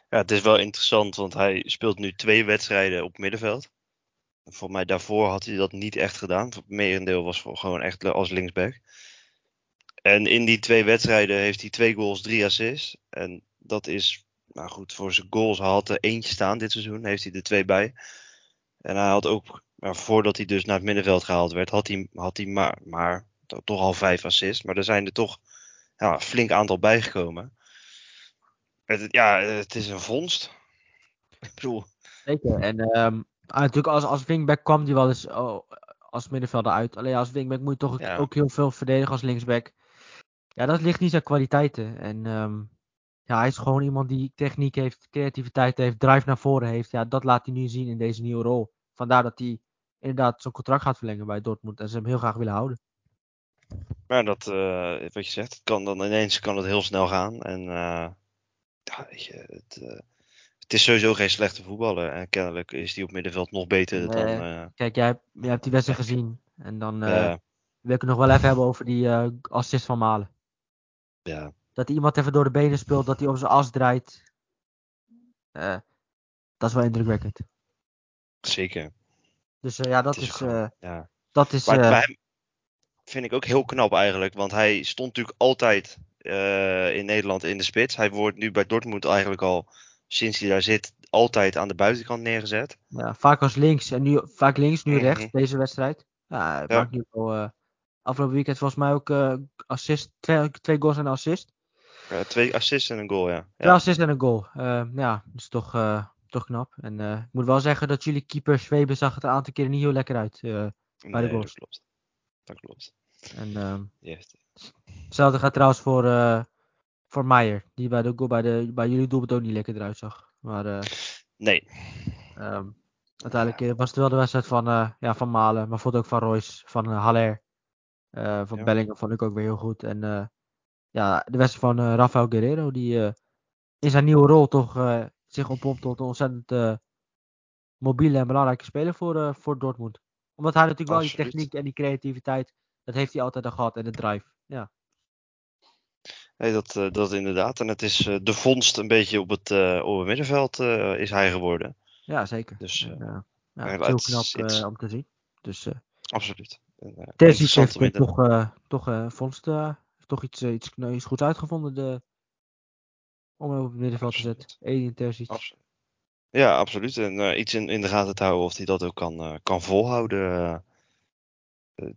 Ja, het is wel interessant, want hij speelt nu twee wedstrijden op middenveld. Volgens mij daarvoor had hij dat niet echt gedaan. Het merendeel was gewoon echt als linksback. En in die twee wedstrijden heeft hij twee goals, drie assists. En dat is, nou goed, voor zijn goals hij had er eentje staan dit seizoen. Heeft hij er twee bij. En hij had ook, nou, voordat hij dus naar het middenveld gehaald werd, had hij, had hij maar, maar toch al vijf assists. Maar er zijn er toch ja, een flink aantal bijgekomen. Het, ja, het is een vondst. Ik bedoel. Zeker. En um, natuurlijk als, als wingback kwam die wel eens oh, als middenvelder uit. Alleen als wingback moet je toch ja. ook heel veel verdedigen als linksback. Ja, dat ligt niet aan kwaliteiten. En um, ja, hij is gewoon iemand die techniek heeft, creativiteit heeft, drive naar voren heeft. Ja, dat laat hij nu zien in deze nieuwe rol. Vandaar dat hij inderdaad zo'n contract gaat verlengen bij Dortmund en ze hem heel graag willen houden. Maar dat, uh, wat je zegt, het kan dan ineens kan het heel snel gaan. En uh, ja, weet je, het, uh, het, is sowieso geen slechte voetballer. En kennelijk is hij op middenveld nog beter Nee, dan. Kijk, jij, hebt- jij hebt die wedstrijd gezien. En dan eh, wil ik het nog wel even hebben over die eh, assist van Malen. ja, Dat hij iemand even door de benen speelt, dat hij op zijn as draait. Eh, dat is wel indrukwekkend. zeker. Dus eh, ja, dat Het is is, eh, ja. dat is Maar eh, bij hem vind ik ook heel knap eigenlijk. Want hij stond natuurlijk altijd eh, in Nederland in de spits. Hij wordt nu bij Dortmund eigenlijk al, sinds hij daar zit, altijd aan de buitenkant neergezet. ja, vaak als links en nu vaak links, nu Mhm. rechts, deze wedstrijd. Ja, hij Ja. maakt nu wel eh, afgelopen weekend volgens mij ook eh, assist, twee, twee goals en een assist. Eh, twee assists en een goal, ja. Twee ja. assists en een goal. Eh, ja, dat is toch, eh, toch knap. En ik moet wel zeggen dat jullie keeper Schwebe zag het een aantal keren niet heel lekker uit. bij de goals. dat klopt. Dat klopt. en ehm, hetzelfde gaat trouwens voor, voor Meijer. Die bij, de, goal- bij, de, bij jullie doelpunt ook niet lekker eruit zag. Maar Nee, ehm, uiteindelijk was het wel de wedstrijd van, ja, van Malen. Maar vond ook van Royce, van Haller. van Ja. Bellingham vond ik ook weer heel goed. En ja, de wedstrijd van eh, Rafael Guerrero. Die eh, in zijn nieuwe rol toch eh, zich oppompt tot een ontzettend mobiele en belangrijke speler voor, voor Dortmund. Omdat hij natuurlijk wel die techniek en die creativiteit. Dat heeft hij altijd al gehad. En de drive. Ja. nee dat, dat inderdaad. En het is de vondst een beetje op het, op het middenveld is hij geworden. Ja, zeker. Dus, ja, ja, het is heel knap om te zien. Dus Absoluut. Terzic heeft toch, toch eh, vondst, toch iets, eh, iets, nou, iets goeds uitgevonden. De, om hem op het middenveld te zetten. Edin Terzic. Absoluut. Ja, absoluut. En eh, iets in, in de gaten te houden of hij dat ook kan, eh, kan volhouden.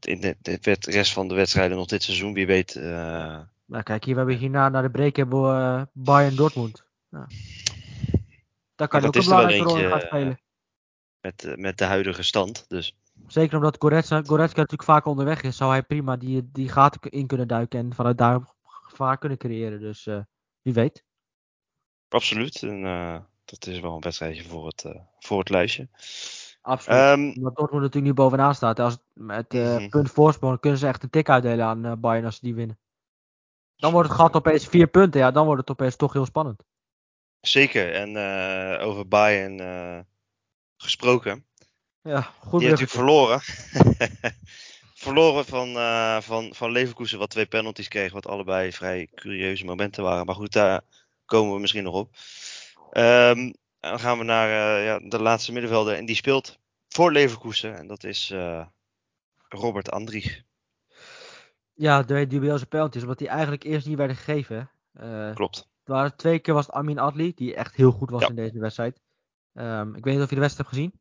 in de, rest van de wedstrijden nog dit seizoen. Wie weet. Nou, kijk, hier we hebben hierna naar de break hebben we Bayern Dortmund. Ja. Daar kan Ja, ook dat een is wel belangrijke rol in eentje, gaan spelen. met, met de huidige stand. Dus Zeker omdat Goretzka, Goretzka natuurlijk vaak onderweg is, zou hij prima die, die gaten in kunnen duiken en vanuit daar gevaar kunnen creëren. Dus eh, wie weet. absoluut. En, eh, dat is wel een wedstrijdje voor het, eh, voor het lijstje. Absoluut. Ehm, Omdat Dortmund natuurlijk nu bovenaan staat. Als het met Mhm. punt voorsprong kunnen ze echt een tik uitdelen aan Bayern als ze die winnen. Dan wordt het gat opeens vier punten. Ja, dan wordt het opeens toch heel spannend. zeker. En over Bayern gesproken. Ja, goed Die heeft natuurlijk verloren. verloren van, eh, van, van Leverkusen, wat twee penalties kreeg, wat allebei vrij curieuze momenten waren. Maar goed, daar komen we misschien nog op. Ehm, dan gaan we naar eh, ja, de laatste middenvelder. En die speelt voor Leverkusen. En dat is eh, Robert Andrich. Ja, de dubieuze penalties. Omdat die eigenlijk eerst niet werden gegeven. Klopt. het waren twee keer was het Amin Adli. Die echt heel goed was Ja. in deze wedstrijd. Ehm, ik weet niet of je de wedstrijd hebt gezien.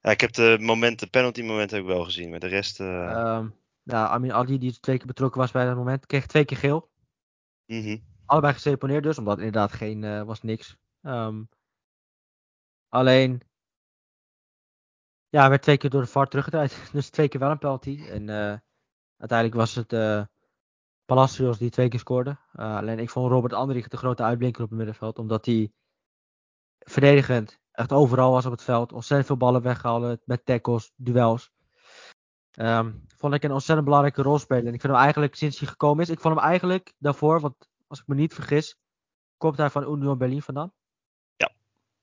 Ja, ik heb de momenten, penalty momenten ook wel gezien. Maar de rest. eh, Ehm ja, Amin Adli, die twee keer betrokken was bij dat moment, kreeg twee keer geel. mhm. Allebei geseponeerd dus, omdat inderdaad geen, eh, was niks. Ehm, alleen, ja, werd twee keer door de VAR teruggedraaid. Dus twee keer wel een penalty. En eh, uiteindelijk was het eh Palacios die twee keer scoorde. Alleen ik vond Robert Andrich de grote uitblinker op het middenveld. Omdat hij verdedigend echt overal was op het veld. Ontzettend veel ballen weggehaald met tackles, duels. Ehm, vond ik een ontzettend belangrijke rol spelen. En ik vind hem eigenlijk, sinds hij gekomen is, ik vond hem eigenlijk daarvoor, want als ik me niet vergis, komt hij van Union Berlin vandaan. Ja.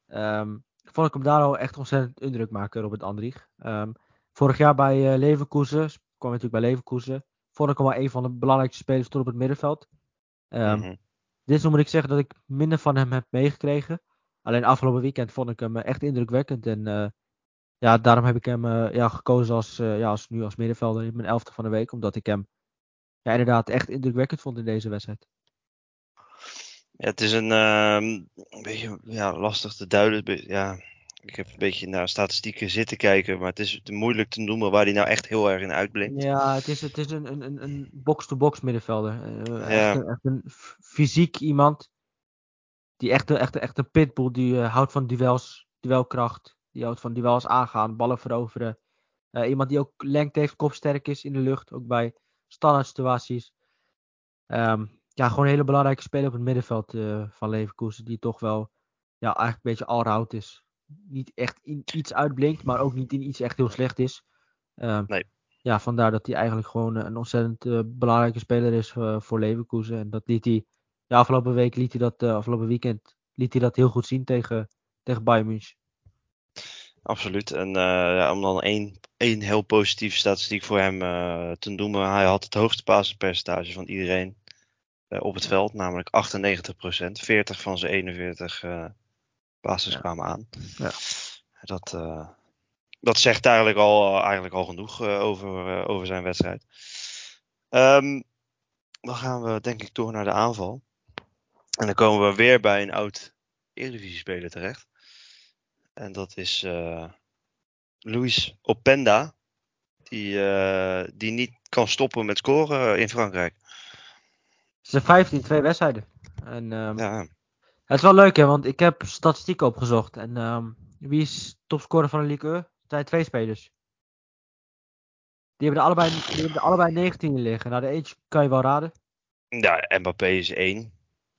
Ehm, vond ik hem daar al echt ontzettend indruk maken, Robert Andrich. Ehm, vorig jaar bij eh, Leverkusen, kwam natuurlijk bij Leverkusen, vond ik hem wel een van de belangrijkste spelers toen op het middenveld. Ehm, mhm. Dit moet ik zeggen dat ik minder van hem heb meegekregen. Alleen afgelopen weekend vond ik hem eh, echt indrukwekkend. En eh, ja, daarom heb ik hem eh, ja, gekozen als, ja, als nu als middenvelder in mijn elfde van de week. Omdat ik hem ja, inderdaad echt indrukwekkend vond in deze wedstrijd. Ja, het is een, ehm, een beetje ja, lastig te duiden. Ja, ik heb een beetje naar statistieken zitten kijken, maar het is moeilijk te noemen waar hij nou echt heel erg in uitblinkt. Ja, het is, het is een, een, een- een box-to-box middenvelder. Eh, Ja. echt, een, echt een f- fysiek iemand. Die echt, een- echt, een- echt een pitbull. Die eh, houdt van duels, duelkracht. Die houdt van duels aangaan, ballen veroveren. Eh, iemand die ook lengte heeft, kopsterk is in de lucht. Ook bij standaard situaties. Ehm, ja, gewoon een hele belangrijke speler op het middenveld van Leverkusen. Die toch wel ja, eigenlijk een beetje all-round is. Niet echt in iets uitblinkt, maar ook niet in iets echt heel slecht is. Ehm, nee. Ja, vandaar dat hij eigenlijk gewoon een ontzettend belangrijke speler is voor Leverkusen. En dat liet hij, de afgelopen week liet hij dat, afgelopen weekend, liet hij dat heel goed zien tegen, tegen Bayern München. Absoluut. En uh, ja, om dan één, één heel positieve statistiek voor hem uh, te noemen. Hij had het hoogste passenpercentage van iedereen uh, op het veld, namelijk 98%. 40 van zijn 41 basis ja. kwamen aan. Ja. Dat, dat zegt eigenlijk al, eigenlijk al genoeg over, over zijn wedstrijd. Um, dan gaan we denk ik door naar de aanval. En dan komen we weer bij een oud Eredivisie-speler terecht. En dat is uh, Luis Openda. Die, uh, die niet kan stoppen met scoren in Frankrijk. Ze 15 twee wedstrijden. En, um, ja. Het is wel leuk hè, want ik heb statistieken opgezocht. En um, wie is topscorer van de Ligue 1? Het zijn twee spelers. Die hebben er allebei, die hebben er allebei 19 in liggen. Nou, de eentje kan je wel raden. Ja, Mbappé is één.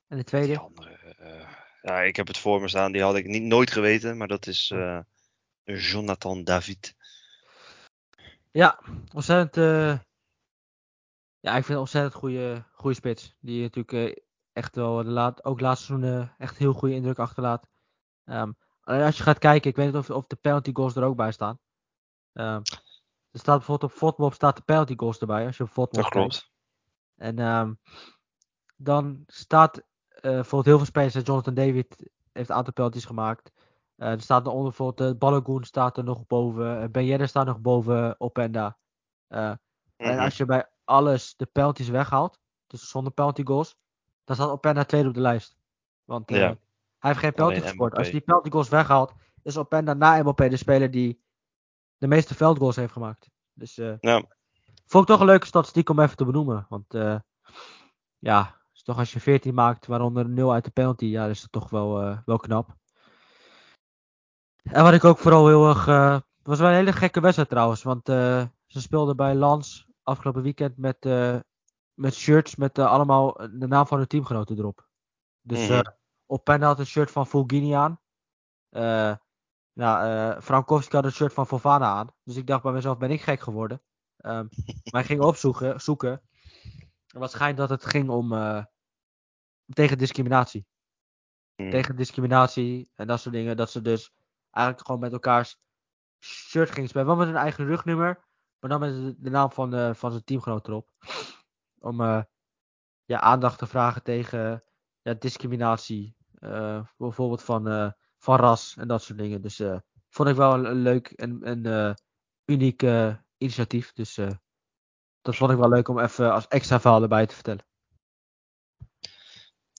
En de tweede? De andere, uh, ja, ik heb het voor me staan. Die had ik niet, nooit geweten. Maar dat is uh, Jonathan David. Ja, ontzettend. Uh, ja, ik vind een ontzettend goede, goede spits. Die natuurlijk echt wel de laat, ook laatste seizoen echt heel goede indruk achterlaat. Um, als je gaat kijken, ik weet niet of, of de penalty goals er ook bij staan. Um, er staat bijvoorbeeld op Fotmob staat de penalty goals erbij. Als je op Fotmob Dat klopt. En um, dan staat bijvoorbeeld heel veel spelers, Jonathan David heeft een aantal penalties gemaakt. Uh, er staat onder bijvoorbeeld uh, Balogun staat er nog boven. Uh, ben Yedder staat nog boven op en. Mm-hmm. En als je bij alles de penalties weghaalt, dus zonder penalty goals, dan staat Openda tweede op de lijst. Want ja. hij heeft geen penalty gescoord. Als je die penalty goals weghaalt, is Openda na Mbappé de speler die de meeste veldgoals heeft gemaakt. Dus ja. vond ik toch een leuke statistiek om even te benoemen. Want ja, toch als je 14 maakt, waaronder 0 uit de penalty, ja, is dat toch wel, uh, wel knap. En wat ik ook vooral heel erg. Uh, was wel een hele gekke wedstrijd trouwens. Want uh, ze speelden bij Lans afgelopen weekend met, met shirts met allemaal de naam van hun teamgenoten erop. Dus mm op pen had een shirt van Fulgini aan. nou, Frankowski had een shirt van Fofana aan. Dus ik dacht bij mezelf, ben ik gek geworden? Um, maar ik ging opzoeken. Zoeken. En schijnt dat het ging om tegen discriminatie. Hmm. Tegen discriminatie en dat soort dingen. Dat ze dus eigenlijk gewoon met elkaars shirt gingen spelen. Wel met hun eigen rugnummer. Maar dan met de naam van, uh, van zijn teamgenoot erop. Om uh, ja, aandacht te vragen tegen ja, discriminatie. Uh, bijvoorbeeld van, van ras en dat soort dingen. Dus vond ik wel een, een leuk en uniek initiatief. Dus dat vond ik wel leuk om even als extra verhaal erbij te vertellen.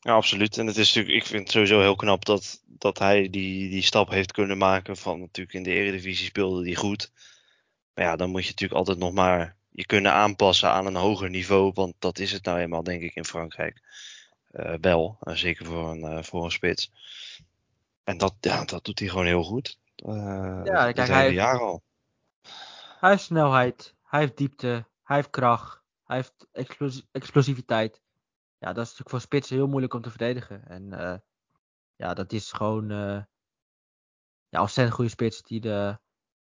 Ja, absoluut. En het is natuurlijk, ik vind het sowieso heel knap dat, dat hij die, die stap heeft kunnen maken. Van natuurlijk in de Eredivisie speelde hij goed. Maar ja, dan moet je natuurlijk altijd nog maar je kunnen aanpassen aan een hoger niveau. Want dat is het nou eenmaal, denk ik, in Frankrijk. Uh, wel, uh, zeker voor een, uh, voor een spits. En dat, ja, dat doet hij gewoon heel goed. ja, kijk, hij heeft, jaar al. Hij heeft snelheid, hij heeft diepte, hij heeft kracht, hij heeft explos explosiviteit ja, dat is natuurlijk voor spitsen heel moeilijk om te verdedigen. En uh, ja, dat is gewoon uh, ja, ontzettend goede spits die de,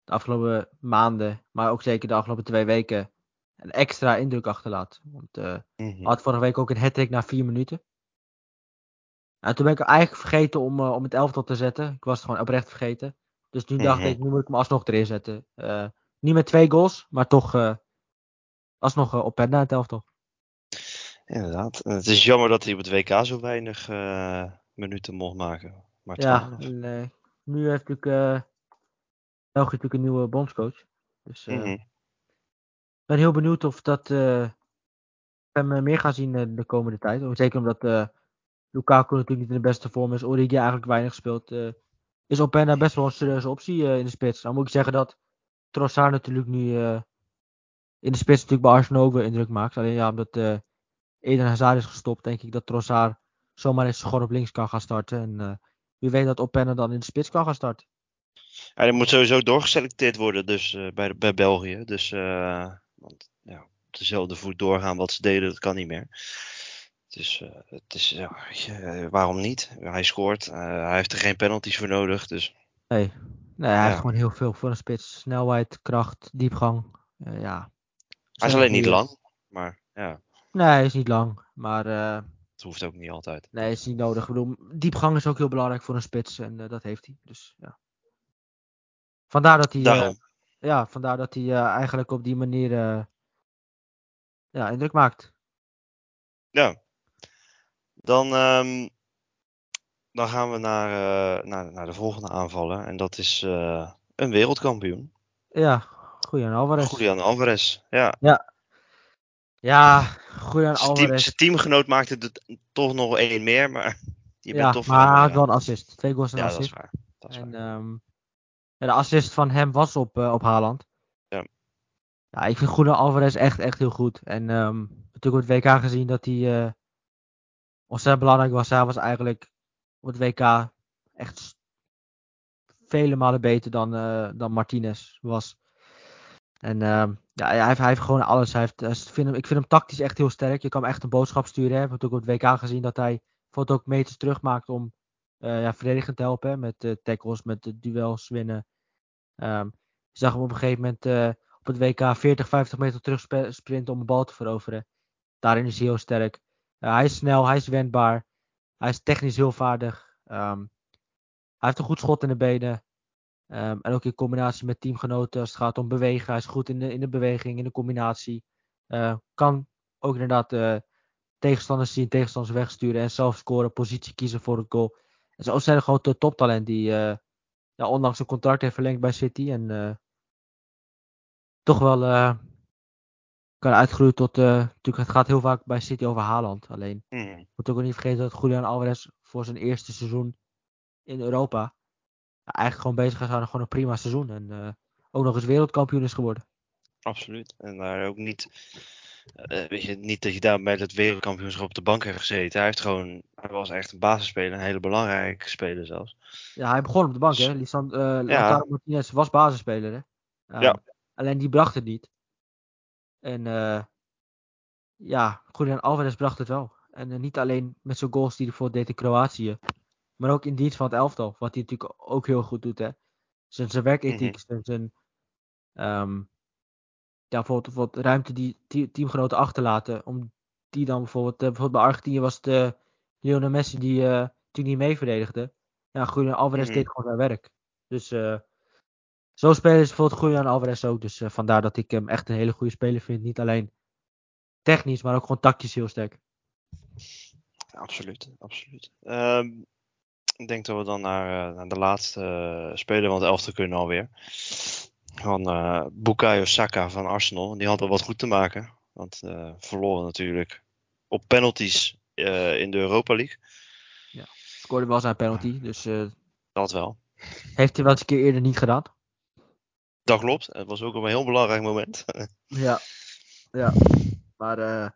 de, afgelopen maanden, maar ook zeker de afgelopen twee weken, een extra indruk achterlaat. Want uh, had vorige week ook een hat na vier minuten. En toen ben ik eigenlijk vergeten om, om het elftal te zetten. Ik was het gewoon oprecht vergeten. Dus nu dacht ik, nu moet ik hem alsnog erin zetten. niet met twee goals, maar toch alsnog op pen naar het elftal. Inderdaad. En het is jammer dat hij op het WK zo weinig uh, minuten mocht maken. Maar ja, en, nu heeft natuurlijk uh, België natuurlijk een nieuwe bondscoach. Dus uh, mm -hmm. ik ben heel benieuwd of dat we hem meer gaan zien de komende tijd. Zeker omdat uh, Lukaku natuurlijk niet in de beste vorm is. Origi eigenlijk weinig speelt. is Openda best wel een serieuze optie in de spits. Dan moet ik zeggen dat Trossard natuurlijk nu in de spits natuurlijk bij Arsenal ook weer indruk maakt. Alleen ja, omdat Eden Hazard is gestopt, denk ik dat Trossard zomaar eens gewoon op links kan gaan starten. En uh, wie weet dat Openne dan in de spits kan gaan starten. Ja, hij moet sowieso doorgeselecteerd worden dus, uh, bij, de, bij België. Dus uh, want, ja, op dezelfde voet doorgaan wat ze deden, dat kan niet meer. Dus het is, ja, waarom niet? Hij scoort. Hij heeft er geen penalties voor nodig. Dus. Nee, nee hij heeft gewoon heel veel voor een spits. Snelheid, kracht, diepgang. ja. Hij is alleen niet lang. Maar ja. Nee, hij is niet lang. Maar. het hoeft ook niet altijd. Nee, is niet nodig. Ik bedoel, diepgang is ook heel belangrijk voor een spits. En dat heeft hij. Dus ja. Vandaar dat hij. Daarom. ja, vandaar dat hij eigenlijk op die manier. ja, indruk maakt. Ja, dan, um, dan gaan we naar, uh, naar, naar de volgende aanvaller. En dat is uh, een wereldkampioen. Ja, Julian Alvarez. Julian Alvarez, ja. Ja, ja Julian Alvarez. Team, zijn teamgenoot maakte er toch nog één meer, maar je bent ja, toch maar hij had wel een assist. Twee goals en ja, assist. Dat is waar. Dat is en waar. Um, ja, de assist van hem was op, uh, op Haaland. Ja. Ja, ik vind Julian Alvarez echt, echt heel goed. En um, natuurlijk op het WK gezien dat hij ontzettend belangrijk was. Hij was eigenlijk op het WK echt vele malen beter dan, uh, dan Martinez was. En uh, ja, hij heeft, hij heeft gewoon alles. Hij heeft, ik, vind hem, ik vind hem tactisch echt heel sterk. Je kan hem echt een boodschap sturen. We hebben ook op het WK gezien dat hij bijvoorbeeld ook meters terugmaakt om uh, ja, te helpen. Met uh, tackles, met de duels winnen. Um, je zag hem op een gegeven moment uh, op het WK 40, 50 meter terug sprinten om een bal te veroveren. Daarin is hij heel sterk. Hij is snel, hij is wendbaar. Hij is technisch heel vaardig. Um, hij heeft een goed schot in de benen. Um, en ook in combinatie met teamgenoten als het gaat om bewegen. Hij is goed in de, in de beweging, in de combinatie. Uh, kan ook inderdaad uh, tegenstanders zien, tegenstanders wegsturen en zelf scoren, positie kiezen voor het goal. En zo zijn er gewoon de toptalent die uh, ja, ondanks een contract heeft verlengd bij City. En toch wel kan uitgroeien tot. Natuurlijk, het gaat heel vaak bij City over Haaland. Alleen. Mm. Moet ook niet vergeten dat Julian Alvarez voor zijn eerste seizoen in Europa. Eigenlijk gewoon bezig is aan gewoon een prima seizoen. En uh, ook nog eens wereldkampioen is geworden. Absoluut. En daar ook niet. Uh, weet je, niet dat je daar bij het wereldkampioenschap op de bank heeft gezeten. Hij heeft gewoon. Hij was echt een basisspeler. Een hele belangrijke speler zelfs. Ja, hij begon op de bank, hè? Lisand, uh, ja. Lautaro Martinez was basisspeler, hè? ja. Alleen die bracht het niet. En ja, Julian Alvarez bracht het wel. En niet alleen met zijn goals die hij voor deed in Kroatië. Maar ook in dienst van het elftal. Wat hij natuurlijk ook heel goed doet. Hè. Zijn, zijn werkethiek. Mm -hmm. Zijn, um, ja, bijvoorbeeld, bijvoorbeeld ruimte die teamgenoten achterlaten. Om die dan bijvoorbeeld. Uh, bijvoorbeeld bij Argentinië was het uh, Lionel Messi die natuurlijk niet mee verdedigde. Ja, Julian Alvarez mm -hmm. deed gewoon zijn werk. Dus zo spelen is bijvoorbeeld Julian Alvarez ook. Dus uh, vandaar dat ik hem echt een hele goede speler vind. Niet alleen technisch, maar ook gewoon tactisch heel sterk. Absoluut, absoluut. Um, ik denk dat we dan naar, uh, naar de laatste uh, speler van het elftal kunnen alweer. Van uh, Bukayo Saka van Arsenal. Die had wel wat goed te maken. Want verloren natuurlijk op penalties in de Europa League. Ja, scoorde wel zijn penalty. Dus, dat wel. Heeft hij wel eens een keer eerder niet gedaan? Dat klopt. Het was ook op een heel belangrijk moment. ja, ja. Maar uh,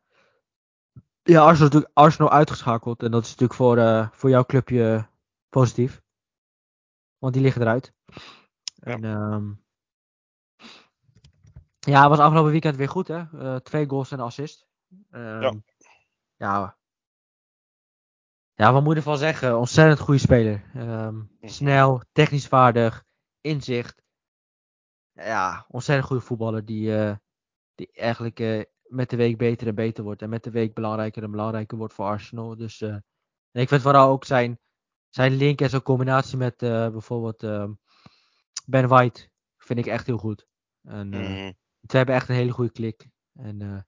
ja, Arsenal, natuurlijk, Arsenal uitgeschakeld. En dat is natuurlijk voor, uh, voor jouw clubje positief. Want die liggen eruit. Ja. En, um, ja, het was afgelopen weekend weer goed, hè? Uh, twee goals en een assist. Um, ja. ja. Ja, wat moet je ervan zeggen? Ontzettend goede speler. Um, Mhm. snel, technisch vaardig, inzicht ja, ontzettend goede voetballer die, uh, die eigenlijk uh, met de week beter en beter wordt. En met de week belangrijker en belangrijker wordt voor Arsenal. Dus en ik vind vooral ook zijn, zijn link en zijn combinatie met bijvoorbeeld Ben White vind ik echt heel goed. En mm. ze hebben echt een hele goede klik. En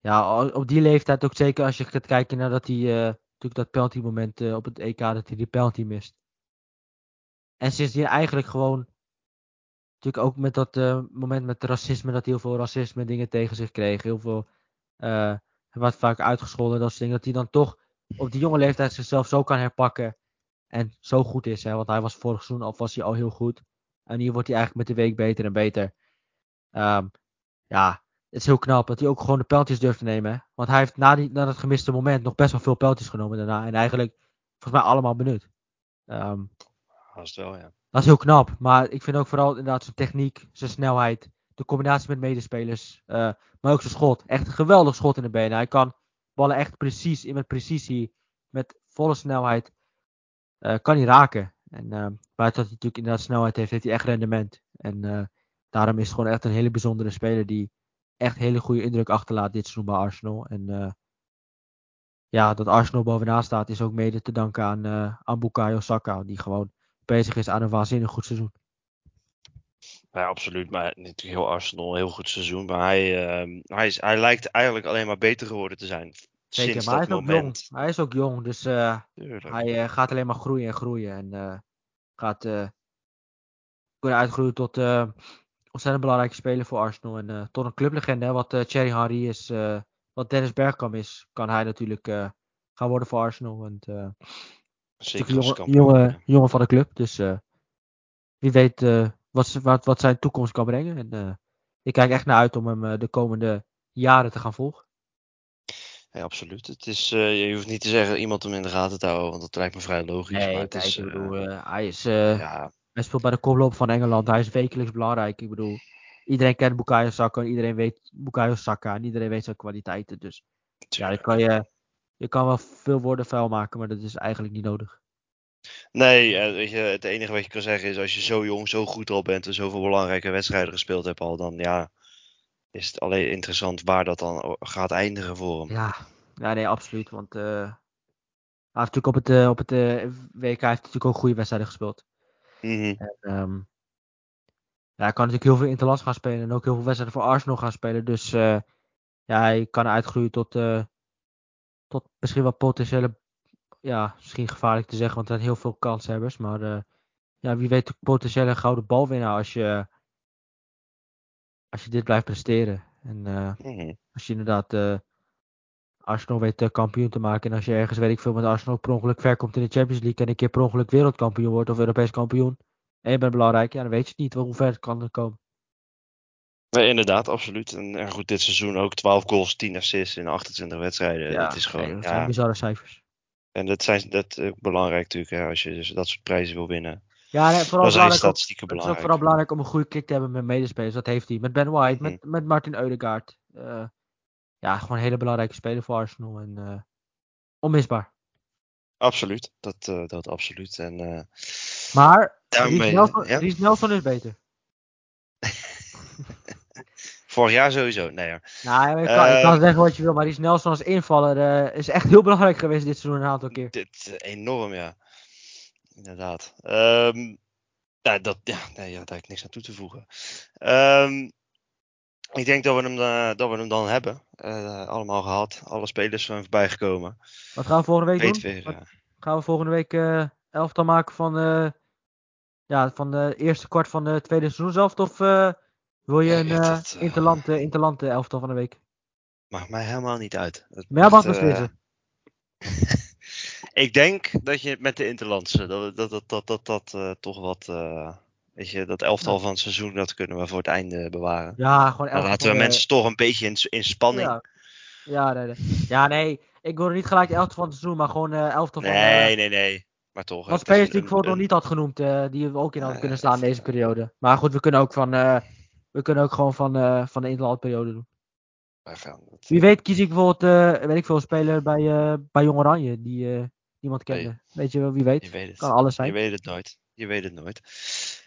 ja, op die leeftijd ook zeker als je gaat kijken naar dat hij natuurlijk dat penalty moment op het EK dat hij die penalty mist. En sindsdien eigenlijk gewoon natuurlijk ook met dat uh, moment met racisme, dat hij heel veel racisme dingen tegen zich kreeg. Heel veel, wat vaak uitgescholden, dat soort dingen. Dat hij dan toch op die jonge leeftijd zichzelf zo kan herpakken. En zo goed is, hè, want hij was vorig seizoen al, was hij al heel goed. En hier wordt hij eigenlijk met de week beter en beter. Um, ja, het is heel knap dat hij ook gewoon de pijltjes durft te nemen. Hè? Want hij heeft na, die, na dat gemiste moment nog best wel veel pijltjes genomen daarna. En eigenlijk volgens mij allemaal benut. Um, dat is wel, ja. Dat is heel knap. Maar ik vind ook vooral inderdaad zijn techniek, zijn snelheid, de combinatie met medespelers. Uh, maar ook zijn schot. Echt een geweldig schot in de benen. Hij kan ballen echt precies, met precisie, met volle snelheid, kan hij raken. En buiten dat hij natuurlijk inderdaad snelheid heeft, heeft hij echt rendement. En daarom is het gewoon echt een hele bijzondere speler die echt hele goede indruk achterlaat dit seizoen bij Arsenal. En ja, dat Arsenal bovenaan staat is ook mede te danken aan, uh, aan Bukayo Saka. Die gewoon bezig is aan een waanzinnig goed seizoen. Ja, absoluut. Maar natuurlijk heel Arsenal, heel goed seizoen. Maar hij, uh, hij, is, hij lijkt eigenlijk alleen maar beter geworden te zijn. Zeker, sinds maar hij dat is ook moment. jong. Hij is ook jong, dus uh, Tuurlijk. hij uh, gaat alleen maar groeien en groeien. En uh, gaat kunnen uitgroeien tot ontzettend belangrijke speler voor Arsenal. En tot een clublegende, wat Thierry Henry is, wat Dennis Bergkamp is, kan hij natuurlijk gaan worden voor Arsenal. En, Zeker een als jonge, kampioen, jonge, ja. jongen van de club. Dus wie weet wat, ze- wat, wat zijn toekomst kan brengen. En eh, ik kijk echt naar uit om hem eh, de komende jaren te gaan volgen. Ja, absoluut. Het is, eh, je hoeft niet te zeggen iemand om in de gaten te houden, want dat lijkt me vrij logisch. maar Nee, het kijk, is, ik bedoel, hij, is, ja, hij speelt bij de koploop van Engeland. Hij is wekelijks belangrijk. Ik bedoel, iedereen kent Bukayo Saka en iedereen weet Bukayo Saka en iedereen weet zijn kwaliteiten. Dus ja, je tuurlijk. kan, je, je kan wel veel woorden vuil maken, maar dat is eigenlijk niet nodig. Nee, eh, weet je, het enige wat je kan zeggen is als je zo jong, zo goed al bent en zoveel belangrijke wedstrijden gespeeld hebt al, dan ja, is het alleen interessant waar dat dan gaat eindigen voor hem. Ja, ja nee, absoluut. Want eh, hij heeft natuurlijk op het, eh, op het WK heeft natuurlijk ook goede wedstrijden gespeeld. Mhm. En, ehm, ja, hij kan natuurlijk heel veel interlands gaan spelen en ook heel veel wedstrijden voor Arsenal gaan spelen. Dus ja, hij kan uitgroeien tot, tot misschien wel potentiële, ja, misschien gevaarlijk te zeggen, want er zijn heel veel kanshebbers. Maar eh, ja, wie weet de potentiële gouden balwinnaar als je, als je dit blijft presteren. En eh, Mhm. als je inderdaad eh, Arsenal weet kampioen te maken. En als je ergens, weet ik veel, met Arsenal per ongeluk ver komt in de Champions League en een keer per ongeluk wereldkampioen wordt of Europees kampioen. En je bent belangrijk, ja, dan weet je het niet hoe ver het kan komen. Nee, inderdaad, absoluut. En, en goed, dit seizoen ook 12 goals, 10 assists in 28 wedstrijden. dat is gewoon, nee, dat ja, zijn bizarre cijfers. En dat, zijn, dat is ook belangrijk natuurlijk, hè, als je dus dat soort prijzen wil winnen. Ja, nee, vooral zijn belangrijk, het is vooral belangrijk om een goede kick te hebben met medespelers. Dat heeft hij. Met Ben White, met, met Martin Eudegaard. Eh, ja, gewoon een hele belangrijke speler voor Arsenal. En, eh, onmisbaar. Absoluut, dat, eh, dat absoluut. En, Maar daarmee, Nelson, ja, Nelson is beter. vorig jaar sowieso. Nee, hoor. Nou, ja, je kan, je kan Ehm, zeggen wat je wil, maar Ries Nelson als invaller eh, is echt heel belangrijk geweest dit seizoen een aantal keer. Dit eh, enorm, ja. Inderdaad. Ehm, nou, dat, ja, nee, ja, daar heb ik niks aan toe te voegen. Ehm, ik denk dat we hem, eh, dat we hem dan hebben. Allemaal gehad. Alle spelers zijn voorbij gekomen. Wat gaan we volgende week Weet doen? weer. Gaan we volgende week elftal maken van, ja, van de eerste kwart van de tweede seizoen zelf? Of wil je een echt, eh eh, interland, interland elftal van de week? maakt mij helemaal niet uit. Het Maar mag echt, eh, beslissen. ik denk dat je met de Interlandse, dat dat, dat, dat, dat, dat toch wat. weet je, dat elftal van het seizoen, dat kunnen we voor het einde bewaren. Ja, gewoon Dan elftal laten van we de- mensen toch een beetje in, in spanning. Ja, ja, nee, nee. ja, nee. Ik wilde niet gelijk de elftal van het seizoen, maar gewoon eh elftal van... nee, nee, nee. Maar toch. Wat spelers die ik bijvoorbeeld nog niet had genoemd, die we ook in hadden kunnen even, deze periode. Maar goed, we kunnen ook van, we kunnen ook gewoon van, eh, van de interlandperiode doen. we gaan het- Wie weet kies ik bijvoorbeeld, eh, weet ik veel, speler bij, eh bij Jong Oranje die niemand Nee. kende. Weet je wel, wie weet. Je weet het. Kan alles Je zijn. weet het nooit. Je weet het nooit.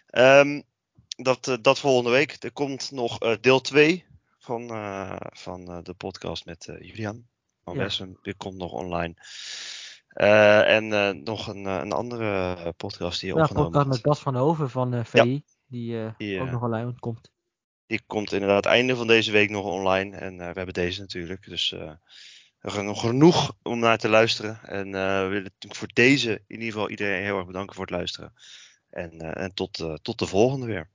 Ehm, dat, dat volgende week. Er komt nog deel 2 van, van de podcast met Julian van Ja. Wessem. Die komt nog online. En nog een, een andere podcast die je Ja, opgenomen podcast met Bas van Hoven van eh VI. Die, Die, ook nog online komt. Die komt inderdaad einde van deze week nog online. En eh, we hebben deze natuurlijk. Dus eh, er is nog genoeg om naar te luisteren. En eh, we willen voor deze in ieder geval iedereen heel erg bedanken voor het luisteren. En, en tot, tot de volgende weer.